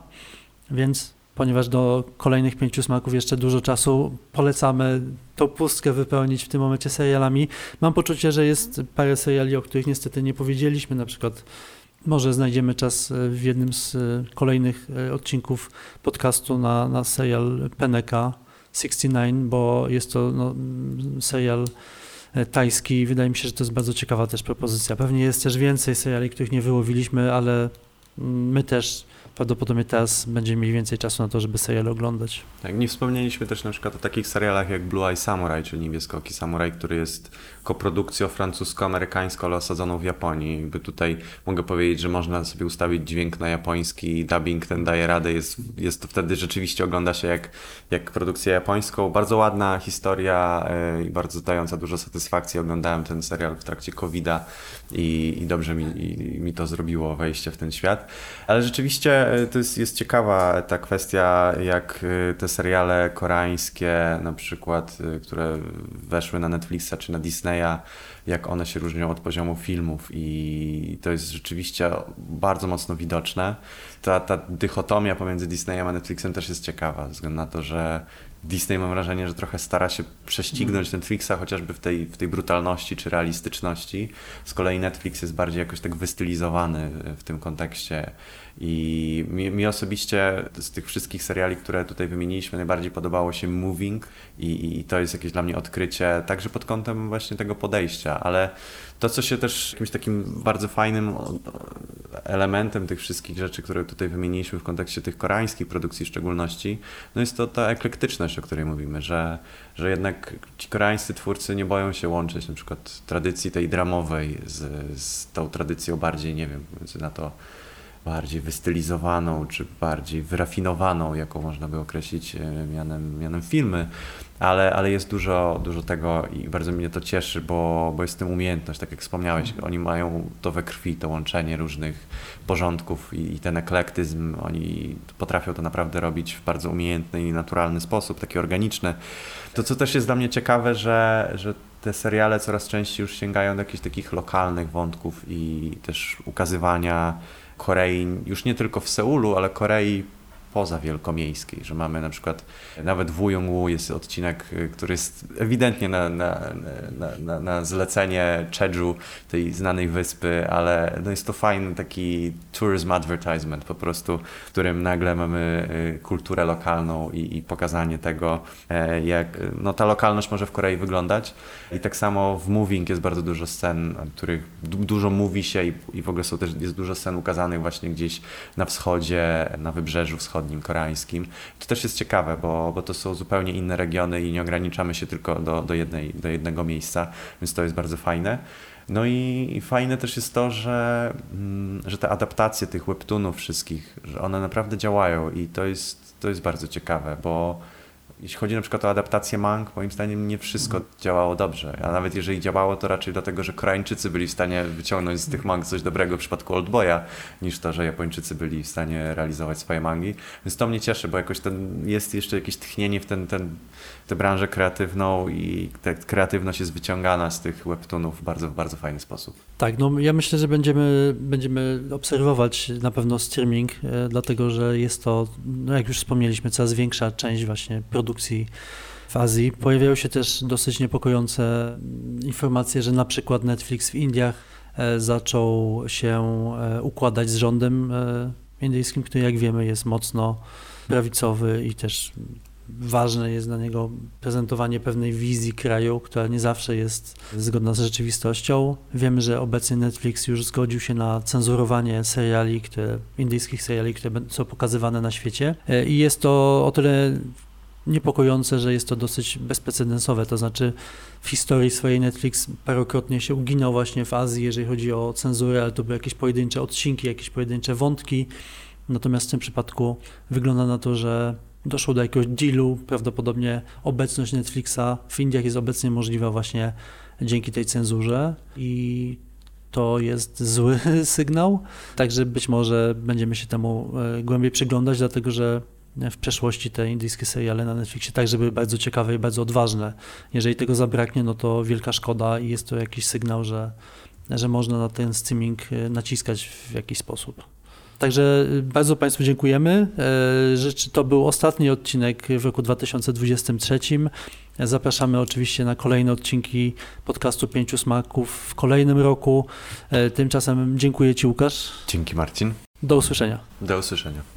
S1: Więc ponieważ do kolejnych pięciu smaków jeszcze dużo czasu, polecamy tą pustkę wypełnić w tym momencie serialami. Mam poczucie, że jest parę seriali, o których niestety nie powiedzieliśmy, na przykład może znajdziemy czas w jednym z kolejnych e, odcinków podcastu na, na serial Peneka 69, bo jest to no, serial e, tajski. Wydaje mi się, że to jest bardzo ciekawa też propozycja. Pewnie jest też więcej seriali, których nie wyłowiliśmy, ale my też prawdopodobnie teraz będziemy mieli więcej czasu na to, żeby serial oglądać.
S2: Tak, nie wspomnieliśmy też na przykład o takich serialach jak Blue Eye Samurai, czyli Niebieskoki Samurai, który jest koprodukcją francusko-amerykańską, ale osadzoną w Japonii. Jakby tutaj mogę powiedzieć, że można sobie ustawić dźwięk na japoński, dubbing ten daje radę, jest, jest to wtedy rzeczywiście ogląda się jak, jak produkcję japońską. Bardzo ładna historia e, i bardzo dająca dużo satysfakcji. Oglądałem ten serial w trakcie COVID-a i, i dobrze mi, i, mi to zrobiło wejście w ten świat. Ale rzeczywiście e, to jest, jest ciekawa ta kwestia, jak e, te seriale koreańskie na przykład, które weszły na Netflixa czy na Disney jak one się różnią od poziomu filmów i to jest rzeczywiście bardzo mocno widoczne. Ta, ta dychotomia pomiędzy Disneyem a Netflixem też jest ciekawa, ze względu na to, że Disney mam wrażenie, że trochę stara się prześcignąć mm. Netflixa chociażby w tej, w tej brutalności czy realistyczności. Z kolei Netflix jest bardziej jakoś tak wystylizowany w tym kontekście. I mi, mi osobiście z tych wszystkich seriali, które tutaj wymieniliśmy, najbardziej podobało się Moving i, i to jest jakieś dla mnie odkrycie, także pod kątem właśnie tego podejścia, ale to, co się też jakimś takim bardzo fajnym elementem tych wszystkich rzeczy, które tutaj wymieniliśmy w kontekście tych koreańskich produkcji w szczególności, no jest to ta eklektyczność, o której mówimy, że, że jednak ci koreańscy twórcy nie boją się łączyć na przykład tradycji tej dramowej z, z tą tradycją bardziej, nie wiem, na to bardziej wystylizowaną, czy bardziej wyrafinowaną, jaką można by określić e, mianem, mianem filmy, ale, ale jest dużo, dużo tego i bardzo mnie to cieszy, bo, bo jest w tym umiejętność, tak jak wspomniałeś, mhm. oni mają to we krwi, to łączenie różnych porządków i, i ten eklektyzm, oni potrafią to naprawdę robić w bardzo umiejętny i naturalny sposób, taki organiczny. To, co też jest dla mnie ciekawe, że, że te seriale coraz częściej już sięgają do jakichś takich lokalnych wątków i też ukazywania Korei, już nie tylko w Seulu, ale Korei spoza wielkomiejskiej, że mamy na przykład nawet w Wujongwu jest odcinek, który jest ewidentnie na, na, na, na, na zlecenie Jeju, tej znanej wyspy, ale no jest to fajny taki tourism advertisement po prostu, w którym nagle mamy y, kulturę lokalną i, i pokazanie tego, e, jak no, ta lokalność może w Korei wyglądać. I tak samo w Moving jest bardzo dużo scen, których du dużo mówi się i, i w ogóle są też, jest dużo scen ukazanych właśnie gdzieś na wschodzie, na wybrzeżu wschodnim koreańskim. To też jest ciekawe, bo, bo to są zupełnie inne regiony i nie ograniczamy się tylko do, do, jednej, do jednego miejsca, więc to jest bardzo fajne. No i, i fajne też jest to, że, mm, że te adaptacje tych webtoonów wszystkich, że one naprawdę działają i to jest, to jest bardzo ciekawe, bo jeśli chodzi na przykład o adaptację mang, moim zdaniem nie wszystko działało dobrze. A nawet jeżeli działało, to raczej dlatego, że Koreańczycy byli w stanie wyciągnąć z tych mang coś dobrego w przypadku Oldboya, niż to, że Japończycy byli w stanie realizować swoje mangi. Więc to mnie cieszy, bo jakoś ten, jest jeszcze jakieś tchnienie w ten, ten, tę branżę kreatywną i ta kreatywność jest wyciągana z tych webtoonów w bardzo, bardzo fajny sposób.
S1: Tak, no ja myślę, że będziemy, będziemy obserwować na pewno streaming, e, dlatego że jest to, no jak już wspomnieliśmy, coraz większa część właśnie produkcji w Azji. Pojawiają się też dosyć niepokojące informacje, że na przykład Netflix w Indiach e, zaczął się e, układać z rządem indyjskim, który jak wiemy jest mocno prawicowy i też ważne jest dla niego prezentowanie pewnej wizji kraju, która nie zawsze jest zgodna z rzeczywistością. Wiemy, że obecnie Netflix już zgodził się na cenzurowanie seriali, które, indyjskich seriali, które są pokazywane na świecie e, i jest to o tyle niepokojące, że jest to dosyć bezprecedensowe, to znaczy w historii swojej Netflix parokrotnie się uginał właśnie w Azji, jeżeli chodzi o cenzurę, ale to były jakieś pojedyncze odcinki, jakieś pojedyncze wątki, natomiast w tym przypadku wygląda na to, że doszło do jakiegoś dealu. Prawdopodobnie obecność Netflixa w Indiach jest obecnie możliwa właśnie dzięki tej cenzurze i to jest zły sygnał. Także być może będziemy się temu e, głębiej przyglądać, dlatego że w przeszłości te indyjskie seriale na Netflixie także były bardzo ciekawe i bardzo odważne. Jeżeli tego zabraknie, no to wielka szkoda i jest to jakiś sygnał, że, że można na ten streaming e, naciskać w jakiś sposób. Także y, bardzo Państwu dziękujemy. E, to był ostatni odcinek w roku 2023. Zapraszamy oczywiście na kolejne odcinki podcastu Pięciu Smaków w kolejnym roku. E, tymczasem dziękuję Ci, Łukasz.
S2: Dzięki, Marcin.
S1: Do usłyszenia.
S2: Do usłyszenia.